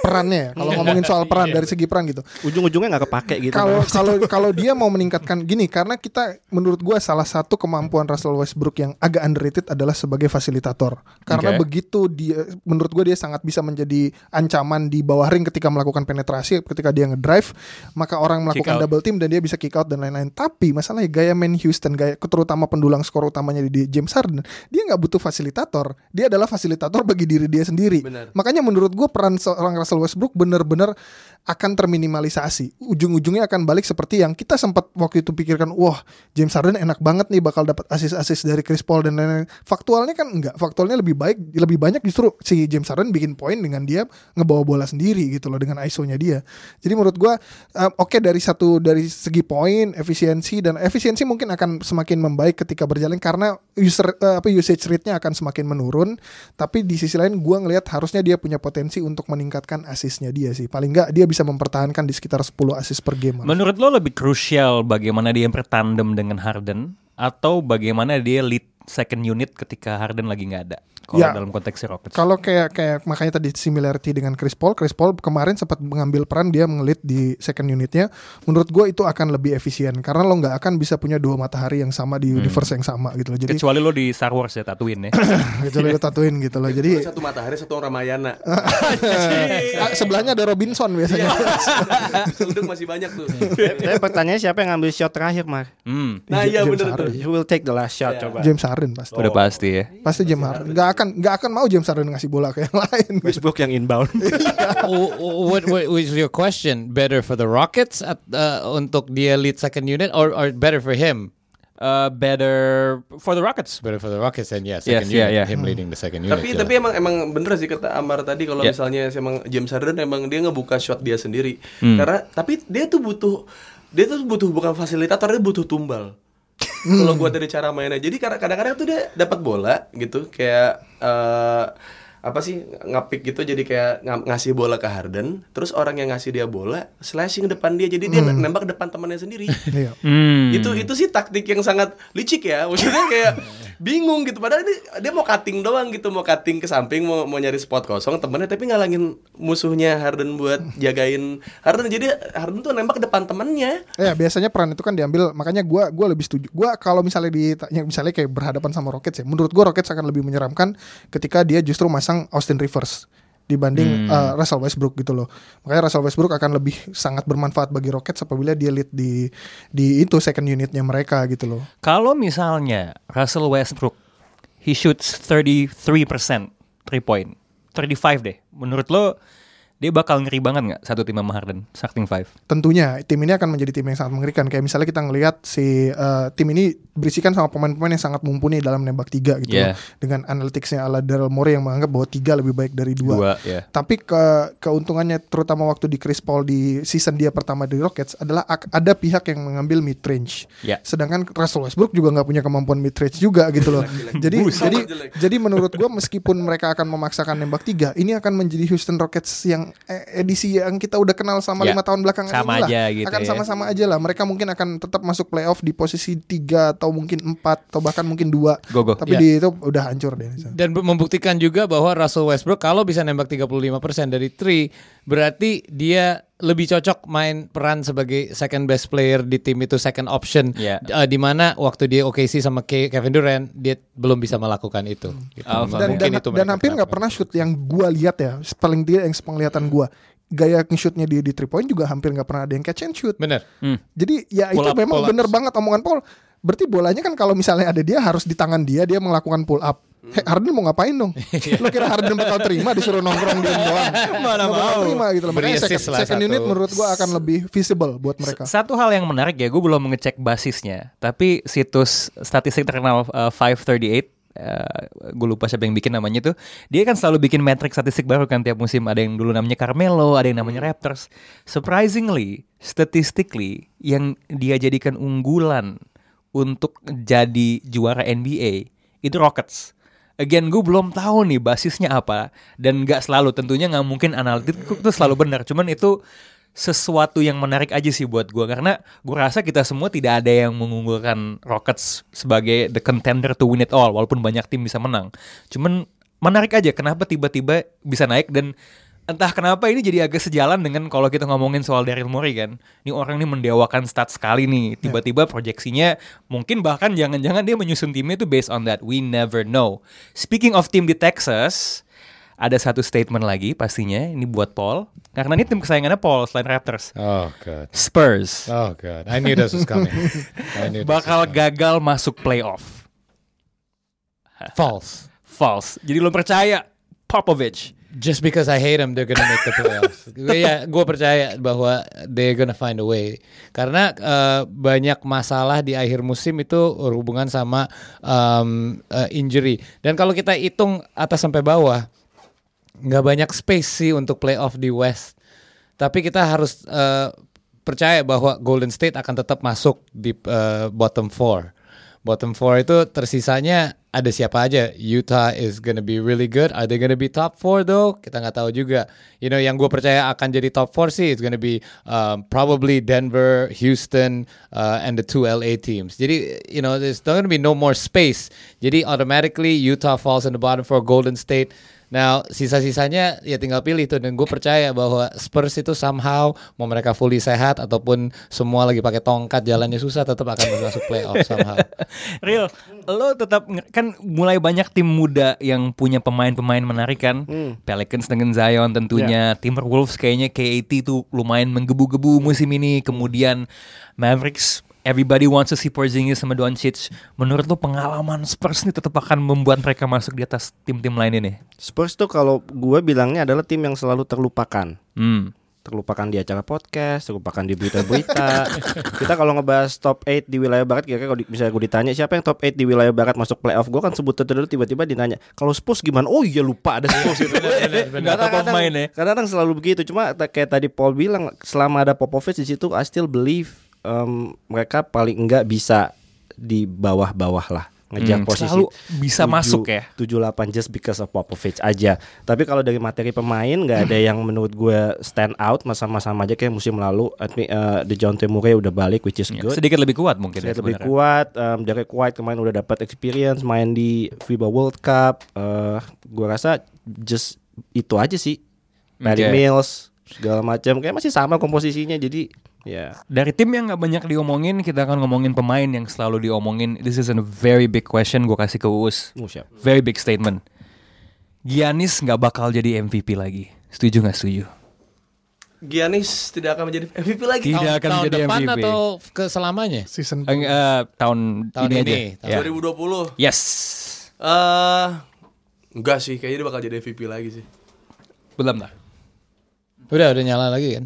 Perannya ya, kalau ngomongin soal peran dari segi peran gitu. Ujung-ujungnya nggak kepake gitu. Kalau kalau kalau dia mau meningkatkan gini karena kita menurut gua salah satu kemampuan Russell Westbrook yang agak underrated adalah sebagai fasilitator. Karena Oke. begitu dia menurut gua dia sangat bisa menjadi ancaman di bawah ring ketika melakukan penetrasi, ketika dia ngedrive, maka orang melakukan double team dan dia bisa kick out dan lain-lain. Tapi masalahnya gaya main Houston, gaya terutama pendulang skor utamanya di James Harden, dia nggak butuh fasilitator. Dia adalah fasilitator bagi diri dia sendiri. Benar. Makanya menurut gue peran seorang Russell Westbrook benar-benar akan terminimalisasi. Ujung-ujungnya akan balik seperti yang kita sempat waktu itu pikirkan, wah James Harden enak banget nih bakal dapat asis-asis dari Chris Paul dan lain-lain. Faktualnya kan enggak. Faktualnya lebih baik, lebih banyak justru si James Harden bikin poin dengan dia ngebawa bola sendiri gitu loh dengan ISO-nya dia. Jadi menurut gua um, oke dari satu dari segi poin, efisiensi dan efisiensi mungkin akan semakin membaik ketika berjalan karena user eh, apa usage rate-nya akan semakin menurun. Tapi di sisi lain gua ngelihat harusnya dia punya potensi untuk meningkatkan asisnya dia sih. Paling enggak dia bisa mempertahankan di sekitar 10 asis per game. Menurut lo lebih krusial bagaimana dia bertandem dengan Harden atau bagaimana dia lead second unit ketika Harden lagi nggak ada? Kalau Ya. dalam konteks Rockets. Kalau kayak kayak makanya tadi similarity dengan Chris Paul, Chris Paul kemarin sempat mengambil peran dia mengelit di second unitnya. Menurut gue itu akan lebih efisien karena lo nggak akan bisa punya dua matahari yang sama di universe yang sama gitu loh. Jadi Kecuali lo di Star Wars ya Tatooine ya. kecuali lo tatuin gitu loh. Jadi satu matahari satu orang Ramayana. ah, sebelahnya ada Robinson biasanya. Seluduk masih banyak tuh. Tapi pertanyaannya siapa yang ngambil shot terakhir, Mar? Hmm, Nah iya bener tuh. Who will take the last shot coba? James Harden pasti. udah pasti ya. Pasti James Harden. Gak akan nggak akan mau James Harden ngasih bola ke yang lain. Westbrook yang inbound. W- what, what was your question? Better for the Rockets at, uh, untuk dia lead second unit or, or better for him? Uh, better for the Rockets. Better for the Rockets yeah, Yes, second yeah, unit, yeah. him leading the second unit. Tapi jelas. tapi emang emang bener sih kata Amar tadi kalau Ya. misalnya emang James Harden emang dia ngebuka shot dia sendiri. Hmm. Karena tapi dia tuh butuh dia tuh butuh bukan fasilitator dia butuh tumbal. Kalau gua dari cara mainnya. Jadi kadang- kadang-kadang tuh dia dapat bola gitu kayak eh apa sih ngapik gitu jadi kayak ng- ngasih bola ke Harden terus orang yang ngasih dia bola slashing depan dia jadi dia nembak depan temannya sendiri Iya. Hmm. itu itu sih taktik yang sangat licik ya maksudnya kayak bingung gitu padahal ini dia mau cutting doang gitu mau cutting ke samping mau mau nyari spot kosong temennya tapi ngalangin musuhnya Harden buat jagain Harden jadi Harden tuh nembak depan temennya Ya biasanya peran itu kan diambil makanya gua gua lebih setuju. Gua kalau misalnya ditanya misalnya kayak berhadapan sama Rockets ya, menurut gua Rockets akan lebih menyeramkan ketika dia justru masang Austin Rivers dibanding uh, Russell Westbrook gitu loh. Makanya Russell Westbrook akan lebih sangat bermanfaat bagi Rockets apabila dia lead di di itu second unitnya mereka gitu loh. Kalau misalnya Russell Westbrook he shoots 33% three point, 35 deh. Menurut lo dia bakal ngeri banget nggak satu tim sama Harden starting five? Tentunya tim ini akan menjadi tim yang sangat mengerikan. Kayak misalnya kita ngelihat si uh, tim ini berisikan sama pemain-pemain yang sangat mumpuni dalam nembak tiga gitu Yeah. loh. Dengan analyticsnya ala Daryl Morey yang menganggap bahwa tiga lebih baik dari dua. Dua, ya. Tapi ke keuntungannya terutama waktu di Chris Paul di season dia pertama di Rockets adalah ada pihak yang mengambil mid range. Ya. Sedangkan Russell Westbrook juga nggak punya kemampuan mid range juga gitu loh. jadi jadi jadi menurut gua meskipun mereka akan memaksakan nembak tiga, ini akan menjadi Houston Rockets yang edisi yang kita udah kenal sama Ya. lima tahun belakangan Sama inilah. aja gitu akan ya. sama-sama aja lah. Mereka mungkin akan tetap masuk playoff di posisi tiga atau mungkin empat atau bahkan mungkin dua. Go, go. Tapi Ya. di itu udah hancur deh. Dan bu- membuktikan juga bahwa Russell Westbrook kalau bisa nembak 35% dari three, berarti dia lebih cocok main peran sebagai second best player di tim itu second option. Iya. Eh, di mana waktu dia OKC sama Ke- Kevin Durant dia belum bisa melakukan itu. Gitu. Oh, dan Mungkin dan, itu dan hampir nggak pernah shoot yang gua lihat ya paling tidak yang sepenglihatan gua gaya shootnya dia di three point juga hampir nggak pernah ada yang catch and shoot Bener. Hmm. jadi ya Pull itu up, memang bener banget omongan Paul berarti bolanya kan kalau misalnya ada dia harus di tangan dia dia melakukan pull up Hey, Harden mau ngapain dong? Lo kira Harden bakal terima disuruh nongkrong dia doang? Mana Nggak bakal mau. terima gitu loh. Makanya second, lah second satu. unit menurut gua akan lebih visible buat mereka. Satu hal yang menarik ya, gue belum mengecek basisnya, tapi situs statistik terkenal uh, 538 gue lupa siapa yang bikin namanya tuh dia kan selalu bikin metrik statistik baru kan tiap musim ada yang dulu namanya Carmelo ada yang namanya Raptors surprisingly statistically yang dia jadikan unggulan untuk jadi juara NBA itu Rockets Again gue belum tahu nih basisnya apa dan nggak selalu tentunya nggak mungkin analitik itu selalu benar. Cuman itu sesuatu yang menarik aja sih buat gue karena gue rasa kita semua tidak ada yang mengunggulkan Rockets sebagai the contender to win it all walaupun banyak tim bisa menang. Cuman menarik aja kenapa tiba-tiba bisa naik dan entah kenapa ini jadi agak sejalan dengan kalau kita ngomongin soal Daryl Morey kan. Ini orang ini mendewakan stat sekali nih. Tiba-tiba proyeksinya mungkin bahkan jangan-jangan dia menyusun timnya itu based on that. We never know. Speaking of tim di Texas, ada satu statement lagi pastinya ini buat Paul karena ini tim kesayangannya Paul selain Raptors. Oh god. Spurs Oh god. I knew this was coming. I knew this bakal coming. gagal masuk playoff. false. False. Jadi lo percaya Popovich Just because I hate them, they're gonna make the playoffs. ya, gue percaya bahwa they're gonna find a way. Karena eh, banyak masalah di akhir musim itu berhubungan sama um, eh, injury. Dan kalau kita hitung atas sampai bawah, nggak banyak space sih untuk playoff di West. Tapi kita harus eh, percaya bahwa Golden State akan tetap masuk di eh, bottom four. Bottom four itu tersisanya ada siapa aja. Utah is gonna be really good. Are they gonna be top four though? Kita nggak tahu juga. You know, yang gue percaya akan jadi top four sih, it's gonna be um, probably Denver, Houston, uh, and the two LA teams. Jadi, you know, there's not gonna be no more space. Jadi automatically Utah falls in the bottom four, Golden State. Now sisa-sisanya ya tinggal pilih tuh dan gue percaya bahwa Spurs itu somehow mau mereka fully sehat ataupun semua lagi pakai tongkat jalannya susah tetap akan masuk playoff somehow. Real, lo tetap kan mulai banyak tim muda yang punya pemain-pemain menarik kan. Pelicans dengan Zion tentunya, Timberwolves kayaknya KAT tuh lumayan menggebu-gebu musim ini. Kemudian Mavericks Everybody wants to see Porzingis sama Doncic. Menurut lo pengalaman Spurs nih tetap akan membuat mereka masuk di atas tim-tim lain ini? Spurs tuh kalau gue bilangnya adalah tim yang selalu terlupakan. Hmm. Terlupakan di acara podcast, terlupakan di berita-berita. Kita kalau ngebahas top 8 di wilayah barat kira-kira kalau bisa gue ditanya siapa yang top 8 di wilayah barat masuk playoff, gue kan sebut dulu tiba-tiba ditanya, kalau Spurs gimana? Oh iya lupa ada Spurs gitu. Nggak top of mind ya. Kadang-kadang selalu begitu. Cuma kayak tadi Paul bilang, selama ada Popovich di situ, I still believe um, mereka paling enggak bisa di bawah-bawah lah ngejar Hmm, posisi selalu bisa masuk ya. 78 just because of Popovich aja. Tapi kalau dari materi pemain nggak ada yang menurut gue stand out sama-sama aja kayak musim lalu. I mean, uh, DeJounte Murray udah balik which is Ya, good. sedikit lebih kuat mungkin ya Sedikit lebih sebenarnya. kuat. Um, Derek White kemarin udah dapat experience main di FIBA World Cup. Uh, gua rasa just itu aja sih. Patty Oke. Mills segala macam kayak masih sama komposisinya jadi ya Dari tim yang nggak banyak diomongin, kita akan ngomongin pemain yang selalu diomongin. This is a very big question. Gue kasih ke Uus. oh, siap. Very big statement. Giannis nggak bakal jadi MVP lagi. Setuju nggak setuju? Giannis tidak akan menjadi MVP lagi. Tidak akan tahun menjadi depan MVP. atau ke selamanya? Season eh, tahun, Tahun ini, ini, aja. Ya. 2020. Yes. Eh enggak sih, kayaknya dia bakal jadi MVP lagi sih. Belum lah. Udah, udah nyala lagi kan?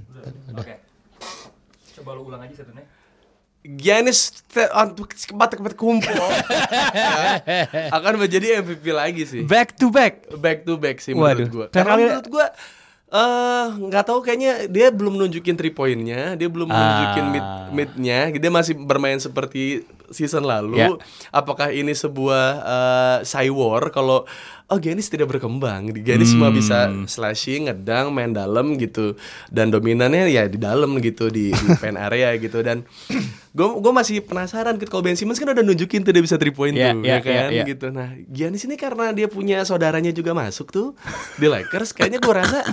Udah. Coba lu ulang aja satunya. Giannis kebat kebat kumpul ya, akan menjadi MVP lagi sih. Back to back. Back to back sih Waduh. menurut gua. Terakhir Karena kali- menurut gua eh nggak tahu kayaknya dia belum nunjukin three pointnya, dia belum Ah. nunjukin mid midnya, dia masih bermain seperti season lalu. Ya. Apakah ini sebuah eh cy war kalau oh Giannis tidak berkembang, Giannis cuma Hmm. bisa slashing, ngedang, main dalam gitu dan dominannya ya di dalam gitu di, di pen area gitu dan gue gue masih penasaran gitu kalau Ben Simmons kan udah nunjukin tuh dia bisa three point Ya, tuh ya, ya kan ya, ya. gitu. Nah, Giannis ini karena dia punya saudaranya juga masuk tuh di Lakers, kayaknya gue rasa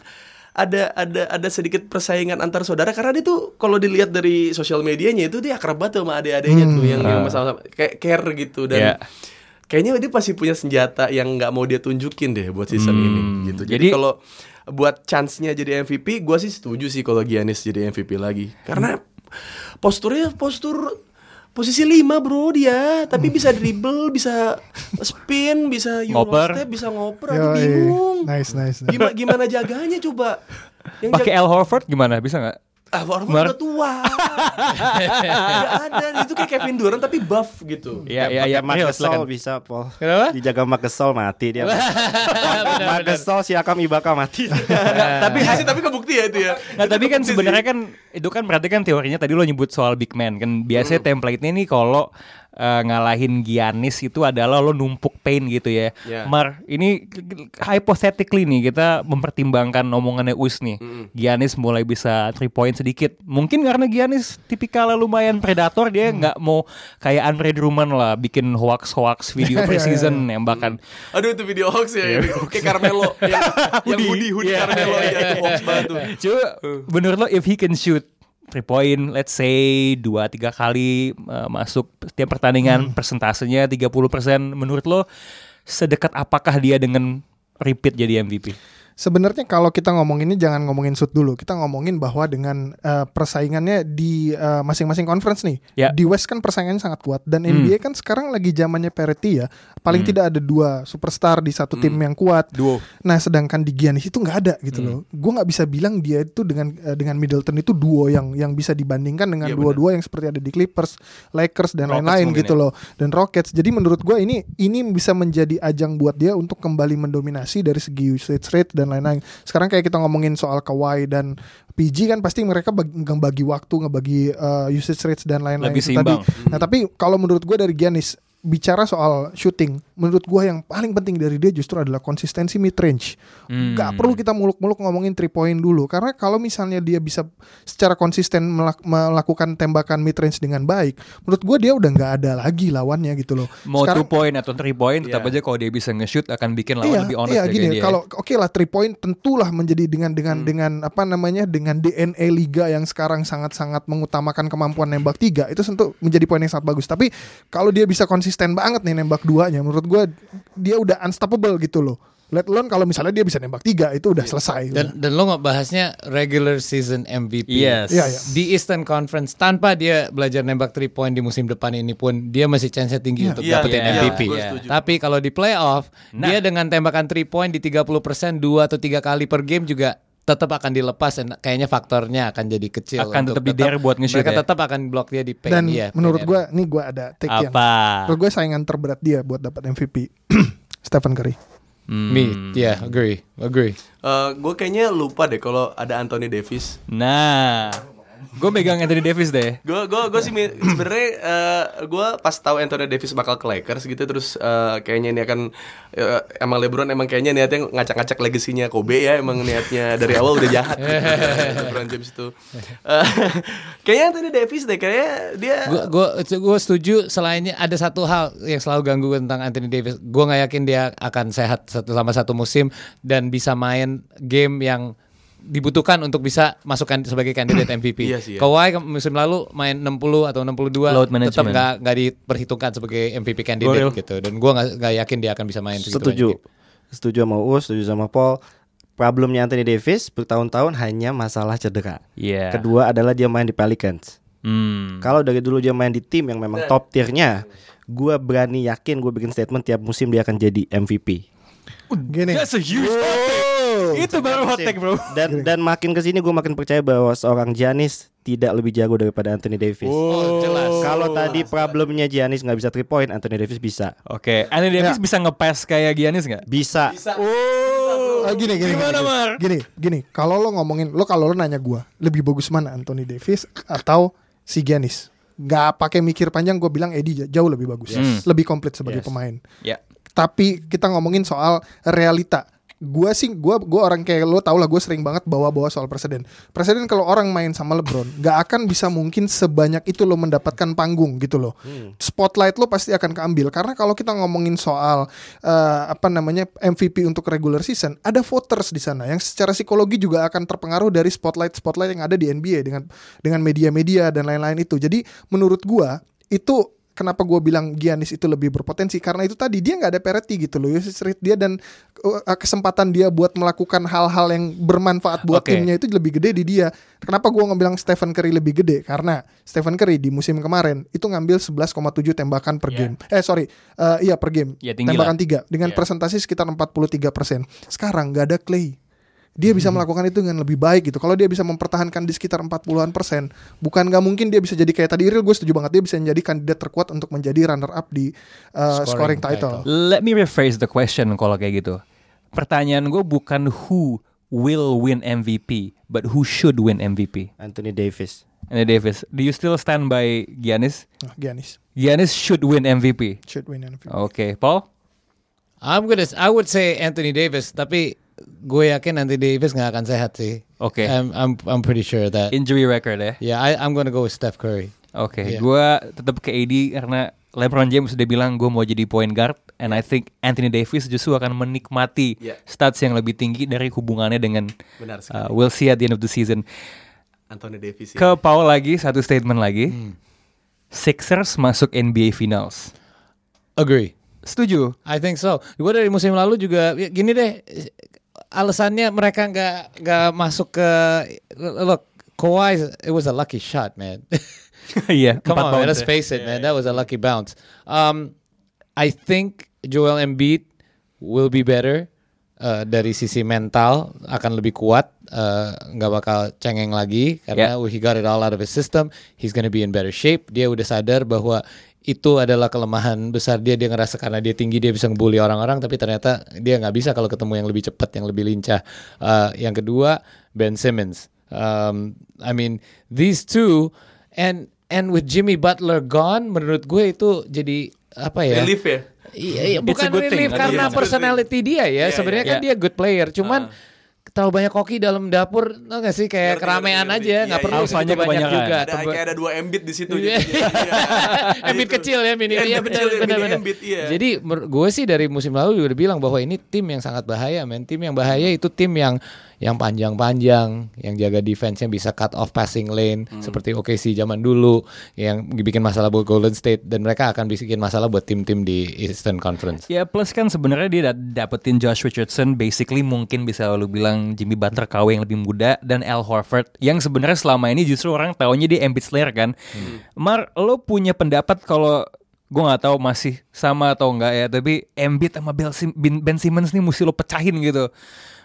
ada ada ada sedikit persaingan antar saudara karena dia tuh kalau dilihat dari sosial medianya itu dia akrab banget sama adik-adiknya tuh yang, yang masalah kayak care gitu dan Ya. Kayaknya dia pasti punya senjata yang nggak mau dia tunjukin deh buat season Hmm, ini gitu. Jadi, jadi- kalau buat chance-nya jadi MVP, gue sih setuju sih kalau Giannis jadi MVP lagi karena posturnya postur posisi 5 bro dia tapi bisa dribble bisa spin bisa Ngoper. Bisa ngoper aduh Yoi. bingung Nice, nice, nice. gimana gimana jaganya coba yang Pakai Al Horford gimana? Bisa nggak? Ah, Warford Mar- udah tua. Gak ada. Itu kayak Kevin Durant tapi buff gitu. Iya, iya, iya. Mark Gasol bisa Paul. Kenapa? Dijaga Mark Gasol mati dia. Mark Gasol Siakam Ibaka mati. tapi sih tapi kebukti ya itu ya. Nah, Itu tapi kan sebenarnya kan itu kan berarti kan teorinya tadi lo nyebut soal big man kan biasanya template-nya nih kalau eh, ngalahin Giannis itu adalah lo numpuk pain gitu ya. Ya. Mar, ini hypothetically nih kita mempertimbangkan omongannya Us nih. Giannis mulai bisa three point sedikit. Mungkin karena Giannis tipikal lumayan predator dia nggak mau kayak Andre Drummond lah bikin hoax-hoax video preseason nembakan. Aduh itu video hoax ya, kayak Carmelo yang yang hoodie hoodie Iya. Carmelo ya itu hoax banget tuh. Coba menurut lo if he can shoot three point let's say dua tiga kali uh, masuk setiap pertandingan persentasenya 30% menurut lo sedekat apakah dia dengan repeat jadi MVP? Sebenarnya kalau kita ngomong ini jangan ngomongin shoot dulu. Kita ngomongin bahwa dengan eh, persaingannya di eh, masing-masing conference nih. Ya. Di West kan persaingannya sangat kuat dan NBA kan sekarang lagi zamannya parity ya. Paling tidak ada dua superstar di satu tim yang kuat. Duo. Nah, sedangkan di Giannis itu nggak ada gitu loh. Gue nggak bisa bilang dia itu dengan eh, dengan Middleton itu duo yang yang bisa dibandingkan dengan Iya, dua-dua yang seperti ada di Clippers, Lakers dan lain-lain gitu ya. loh. Dan Rockets. Jadi menurut gue ini ini bisa menjadi ajang buat dia untuk kembali mendominasi dari segi usage rate dan lain-lain. Sekarang kayak kita ngomongin soal Kawhi dan PG kan pasti mereka bagi, ngebagi waktu, ngebagi uh, usage rates dan lain-lain Lebih itu tadi. seimbang. Nah, tapi kalau menurut gue dari Giannis bicara soal shooting, menurut gua yang paling penting dari dia justru adalah konsistensi mid range. Hmm. Gak perlu kita muluk-muluk ngomongin three point dulu karena kalau misalnya dia bisa secara konsisten melak- melakukan tembakan mid range dengan baik, menurut gua dia udah nggak ada lagi lawannya gitu loh. Mau Sekarang- two point atau three point tetap Iya. aja kalau dia bisa nge-shoot akan bikin lawan iya, lebih honest iya gini dia. kalau oke lah three point tentulah menjadi dengan dengan Hmm. dengan apa namanya dengan DNA liga yang sekarang sangat-sangat mengutamakan kemampuan nembak tiga itu tentu menjadi poin yang sangat bagus tapi kalau dia bisa konsisten banget nih nembak duanya menurut gua dia udah unstoppable gitu loh let alone kalau misalnya dia bisa nembak tiga itu udah selesai Dan dan lo nggak bahasnya regular season MVP. Yes. Iya, iya. Di Eastern Conference tanpa dia belajar nembak 3 point di musim depan ini pun dia masih chance tinggi untuk Iya, dapetin iya, MVP. gue setuju. Tapi kalau di playoff Nah. dia dengan tembakan 3 point di 30% dua atau tiga kali per game juga tetap akan dilepas dan kayaknya faktornya akan jadi kecil Akan untuk tetap di dare buat nge-shoot mereka ya? tetap akan blok dia di paint dan iya, menurut paint gua nih gua ada take yang Apa? menurut gua saingan terberat dia buat dapat MVP Stephen Curry Hmm. Me, yeah, agree, agree. gue kayaknya lupa deh kalau ada Anthony Davis. Nah, gue megang Anthony Davis deh. Gue gue gue sih sebenarnya gue pas tahu Anthony Davis bakal ke Lakers gitu terus eh, kayaknya ini akan eh, emang LeBron emang kayaknya niatnya ngacak-ngacak legasinya Kobe ya emang niatnya dari awal udah jahat LeBron James itu. Eh, kayaknya Anthony Davis deh kayaknya dia Gue gua, gua setuju selainnya ada satu hal yang selalu ganggu gue tentang Anthony Davis. Gue nggak yakin dia akan sehat satu- selama satu musim dan bisa main game yang dibutuhkan untuk bisa masukkan sebagai kandidat MVP. Iya sih, ya. Kawhi musim lalu main 60 atau 62 Load tetap nggak nggak diperhitungkan sebagai MVP kandidat gitu. Dan gue nggak nggak yakin dia akan bisa main segitu Setuju. banyak game. Setuju sama Us, setuju sama Paul. Problemnya Anthony Davis bertahun-tahun hanya masalah cedera. Iya. Kedua adalah dia main di Pelicans. Hmm. Kalau dari dulu dia main di tim yang memang top tiernya, gua berani yakin gue bikin statement tiap musim dia akan jadi MVP. gini That's a huge. Itu baru hot take, bro. Dan dan makin ke sini gue makin percaya bahwa seorang Giannis tidak lebih jago daripada Anthony Davis. Oh, jelas. Kalau tadi problemnya Giannis nggak bisa three point, Anthony Davis bisa. Oke, Anthony Davis bisa nge-pass kayak Giannis nggak? Bisa. Oh, Ah, gini gini Gimana, gini, Mar? gini gini kalau lo ngomongin lo kalau lo nanya gua lebih bagus mana Anthony Davis atau si Giannis nggak pakai mikir panjang gue bilang Eddie jauh lebih bagus Yes. lebih komplit sebagai Yes. pemain Ya. tapi kita ngomongin soal realita gua sih gua gua orang kayak lo tau lah gue sering banget bawa-bawa soal presiden. Presiden kalau orang main sama LeBron nggak akan bisa mungkin sebanyak itu lo mendapatkan panggung gitu loh. Spotlight lo pasti akan keambil. Karena kalau kita ngomongin soal eh, apa namanya MVP untuk regular season ada voters di sana yang secara psikologi juga akan terpengaruh dari spotlight spotlight yang ada di NBA dengan dengan media-media dan lain-lain itu. Jadi menurut gua itu kenapa gue bilang Giannis itu lebih berpotensi? Karena itu tadi dia nggak ada parity gitu loh usage rate dia dan uh, kesempatan dia buat melakukan hal-hal yang bermanfaat buat Oke. timnya itu lebih gede di dia. Kenapa gue bilang Stephen Curry lebih gede? Karena Stephen Curry di musim kemarin itu ngambil 11,7 tembakan per game. Eh sorry uh, iya per game. Ya, tinggi tembakan lah. tiga dengan Ya. presentasi sekitar 43 persen. Sekarang nggak ada Clay dia Hmm. bisa melakukan itu dengan lebih baik gitu. Kalau dia bisa mempertahankan di sekitar 40-an persen, bukan nggak mungkin dia bisa jadi kayak tadi Iril gue setuju banget dia bisa menjadi kandidat terkuat untuk menjadi runner up di uh, Scoring scoring, title. Let me rephrase the question kalau kayak gitu. Pertanyaan gue bukan who will win MVP, but who should win MVP. Anthony Davis. Anthony Davis. Do you still stand by Giannis? Nah, Giannis Giannis should win MVP. should win MVP. Oke, Paul. I'm gonna, I would say Anthony Davis, tapi gue yakin Anthony Davis nggak akan sehat sih. Oke. I'm, I'm, I'm pretty sure that. Injury record ya. yeah, I, I'm gonna go with Steph Curry. Oke, Iya. gua tetap ke AD karena LeBron James sudah bilang gue mau jadi point guard and I think Anthony Davis justru akan menikmati Iya. stats yang lebih tinggi dari hubungannya dengan Benar uh, sekali. we'll see at the end of the season. Anthony Davis. ya. Ke Paul lagi satu statement lagi. Hmm. Sixers masuk NBA Finals. Agree. Setuju? I think so. Gue dari musim lalu juga ya, gini deh. Alasannya mereka nggak nggak masuk ke look Kawhi it was a lucky shot man. Iya, Come on, man, bounce let's ya. face it, man. That was a lucky bounce. Um, I think Joel Embiid will be better uh, dari sisi mental akan lebih kuat, uh, nggak bakal cengeng lagi karena he got it all out of his system. He's gonna be in better shape. Dia udah sadar bahwa itu adalah kelemahan besar dia. Dia ngerasa karena dia tinggi dia bisa ngebully orang-orang, tapi ternyata dia nggak bisa kalau ketemu yang lebih cepat, yang lebih lincah. Uh, yang kedua Ben Simmons. Um, I mean these two and and with Jimmy Butler gone, menurut gue itu jadi apa ya? Relief ya. Iya, iya, bukan thing. relief a karena thing. personality dia ya. Iya, Sebenarnya iya. kan dia good player, cuman terlalu banyak koki dalam dapur, tau gak sih kayak Ngerti, keramaian ngerti, aja, nggak Iya, perlu iya. banyak kebanyakan. juga. Ada kayak ada dua Embiid di situ. Iya. jadi- iya. Embiid Itu. kecil ya mini Iya, benar benar. Embiid, iya. Jadi gue sih dari musim lalu juga udah bilang bahwa ini tim yang sangat bahaya men. Tim yang bahaya itu tim yang yang panjang-panjang, yang jaga defense-nya bisa cut off passing lane Hmm. seperti OKC zaman dulu yang bikin masalah buat Golden State dan mereka akan bikin masalah buat tim-tim di Eastern Conference. Ya plus kan sebenarnya dia da- dapetin Josh Richardson basically mungkin bisa lu bilang Jimmy Butler KW yang lebih muda dan Al Horford yang sebenarnya selama ini justru orang taunya dia Embiid Slayer kan. Mar, lo punya pendapat kalau gue nggak tahu masih sama atau enggak ya, tapi Embiid sama Ben Simmons nih mesti lo pecahin gitu.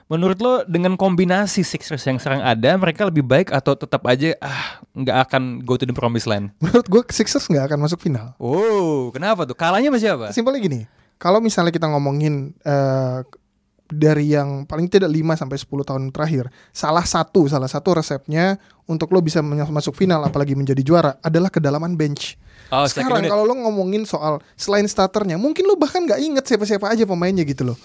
Menurut lo dengan kombinasi Sixers yang sekarang ada, mereka lebih baik atau tetap aja ah nggak akan go to the promised land? Menurut gue Sixers nggak akan masuk final. Oh, kenapa tuh? Kalahnya sama siapa? Simpelnya gini, kalau misalnya kita ngomongin eh, dari yang paling tidak 5 sampai 10 tahun terakhir, salah satu salah satu resepnya untuk lo bisa masuk final apalagi menjadi juara adalah kedalaman bench. Oh, Sekarang kalau lo ngomongin soal selain starternya, mungkin lo bahkan nggak inget siapa-siapa aja pemainnya gitu loh.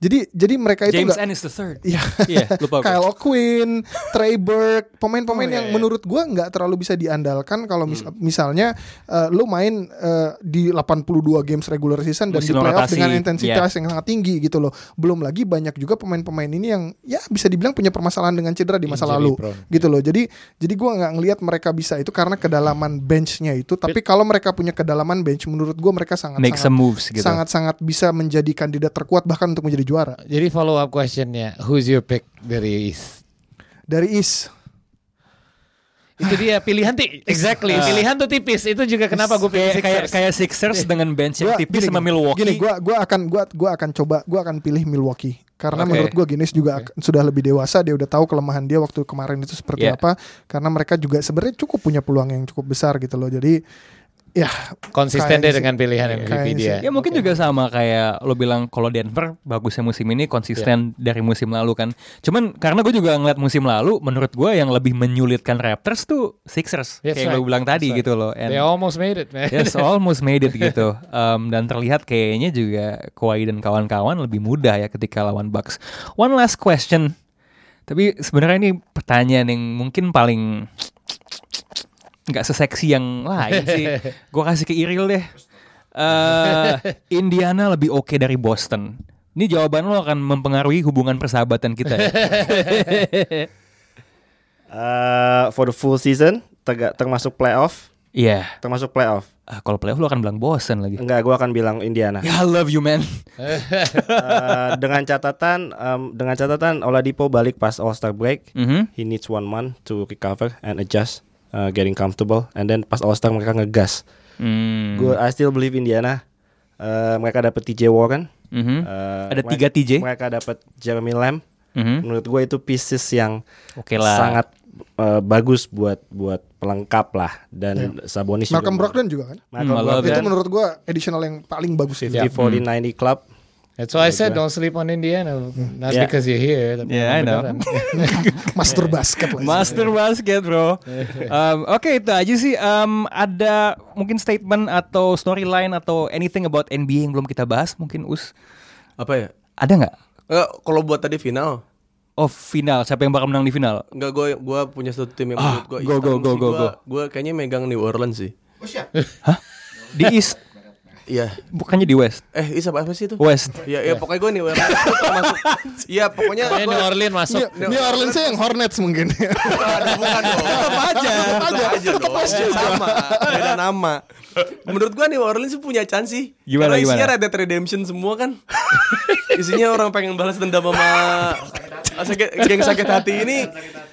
Jadi jadi mereka itu James Ennis the third. Iya, Iya, lupa. Kyle O'Quinn, Trey Burke, pemain-pemain Oh, iya, yang iya. menurut gua nggak terlalu bisa diandalkan kalau mis- Hmm. misalnya eh, lu main eh, di 82 games regular season dan Musim di playoff rotasi, dengan intensitas iya. yang sangat tinggi gitu loh. Belum lagi banyak juga pemain-pemain ini yang ya bisa dibilang punya permasalahan dengan cedera di masa Injury lalu prone, gitu loh. Jadi jadi gua nggak ngelihat mereka bisa itu karena kedalaman benchnya itu. Tapi kalau mereka punya kedalaman bench, menurut gua mereka sangat Make some moves gitu. sangat-sangat bisa menjadi kandidat terkuat bahkan untuk menjadi juara Jadi follow up questionnya, who's your pick dari East? dari East. Itu dia pilihan ti exactly pilihan tuh tipis itu juga kenapa gue pilih kayak kayak Sixers. kayak Sixers dengan bench yang Gua- tipis gini, sama. Milwaukee. Gini, gua gua akan gua gua akan coba gua akan pilih Milwaukee karena Oke. menurut gua Guinness juga ak- sudah lebih dewasa, dia udah tahu kelemahan dia waktu kemarin itu seperti Iya. apa. Karena mereka juga sebenarnya cukup punya peluang yang cukup besar gitu loh. Jadi ya konsisten deh sih. dengan pilihan MVP Kayaknya dia. sih. Ya mungkin juga sama kayak lo bilang kalau Denver bagusnya musim ini konsisten dari musim lalu kan. Cuman karena gue juga ngeliat musim lalu, menurut gue yang lebih menyulitkan Raptors tuh Sixers. That's kayak right. lo bilang tadi right. gitu loh. And They almost made it, man. Yes, almost made it gitu. Um, dan terlihat kayaknya juga Kawhi dan kawan-kawan lebih mudah ya ketika lawan Bucks. One last question. Tapi sebenarnya ini pertanyaan yang mungkin paling nggak seseksi yang lain sih. Gue kasih ke Iril deh. Eh, Indiana lebih oke dari Boston. Ini jawaban lo akan mempengaruhi hubungan persahabatan kita. ya. Eh, for the full season termasuk playoff, Iya. termasuk playoff. Ah, kalau playoff lo akan bilang Boston lagi. Enggak, gua akan bilang Indiana. Ya, I love you man. Eh, dengan catatan em, dengan catatan Oladipo balik pas All Star break. Mhm. He needs one month to recover and adjust, uh, getting comfortable. And then pas All Star mereka ngegas. Hmm. Gue I still believe Indiana. Eh, mereka dapat TJ Warren. Mhm. Eh, Ada mereka- tiga TJ. Mereka dapat Jeremy Lamb. Mhm. Menurut gue itu pieces yang Oke lah. sangat eh, bagus buat buat pelengkap lah. Dan Sabonis Malcolm juga. Brogdon juga kan. Malcolm Hmm, Brogdon. Itu menurut gua additional yang paling bagus itu. 50 40 90 club. That's why I said don't sleep on Indiana. Not Yeah. because you're here. Yeah, I know. Master basket lah. Master basket bro. Um, Oke itu aja sih. Um, ada mungkin statement atau storyline atau anything about NBA yang belum kita bahas mungkin us Apa ya? ada nggak? Eh, kalau buat tadi final, Oh final siapa yang bakal menang di final? Enggak gue gua punya satu tim yang Ah, menurut gue go, go, go, go, go. Gue kayaknya megang New Orleans sih. Di East Iya. bukannya di West? Eh, Is apa, apa sih itu? West. Iya, iya pokoknya gue Orleans itu termasuk. Iya, pokoknya gua- New Orleans masuk. New, New Orleans yang Hornets mungkin. Bukan dong. Tetap aja. Tetap aja. Tetap aja sama. Beda nama. Menurut gua New Orleans tuh punya chance sih. Gimana, Karena isinya gimana? Red Dead Redemption semua kan. isinya orang pengen balas dendam sama sakit, geng sakit hati ini.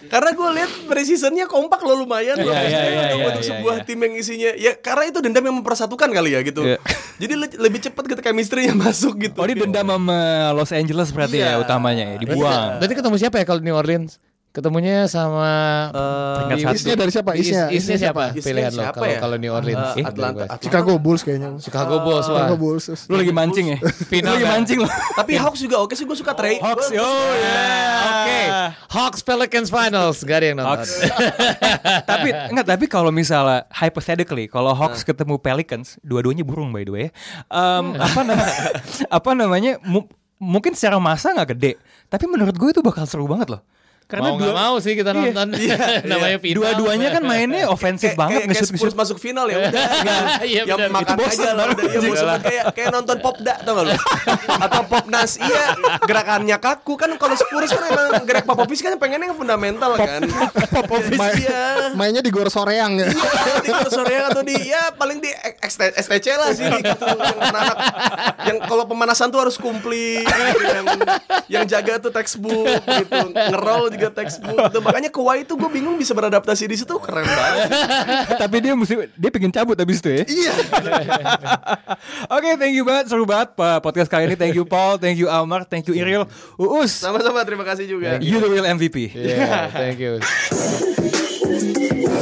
Karena gue lihat preseasonnya kompak loh lumayan loh. Iya, iya, iya, Untuk- iya, untuk iya, sebuah iya. tim yang isinya ya karena itu dendam yang mempersatukan kali ya gitu. Jadi le- lebih cepat gitu chemistry-nya masuk gitu. Oh dia dendam sama Los Angeles berarti ya utamanya ya dibuang. Berarti ketemu siapa ya kalau New Orleans? Ketemunya sama di- satu. Isnya dari siapa? Isnya, East- Eastnya siapa? Pilihan lo siapa kalau ya? kalau New Orleans. Eh, Atlanta. Atlanta. Chicago Bulls kayaknya. Chicago Bulls wah. Chicago Bulls. Lu lagi mancing ya? Final Lu lagi kan? mancing lo. Tapi Hawks juga oke sih gue suka Trey. Hawks, oh ya. Oke, Hawks Pelicans Finals. Gak ada yang nonton. Hawks. tapi enggak tapi kalau misalnya hypothetically kalau Hawks ketemu Pelicans dua-duanya burung by the way Em, apa namanya apa namanya mu- mungkin secara masa nggak gede tapi menurut gue itu bakal seru banget loh karena mau nggak dua- mau sih kita Iya. nonton. Namanya final. dua-duanya kan mainnya ofensif kayak, banget kayak, kayak masuk final ya udah Iya, ya benar. makan Itu bosen aja lah udah ya bosen banget. kayak kayak nonton popda tau gak lu atau popnas iya gerakannya kaku kan kalau Spurs kan emang gerak Popovich kan pengennya yang fundamental kan Popovich iya Mainnya di Gor Soreang ya. Iya, di Korsorian atau di ya paling di STC lah sih gitu yang anak yang kalau pemanasan tuh harus kumpli gitu, yang yang jaga tuh textbook gitu ngerol juga textbook gitu. makanya Kawhi itu gue bingung bisa beradaptasi di situ keren banget tapi dia mesti dia pengen cabut habis itu ya iya Oke, thank you banget, seru banget Pak podcast kali ini. Thank you Paul, thank you Amar, thank you Iril, Uus. sama-sama terima kasih juga You the real MVP. Yeah, thank you.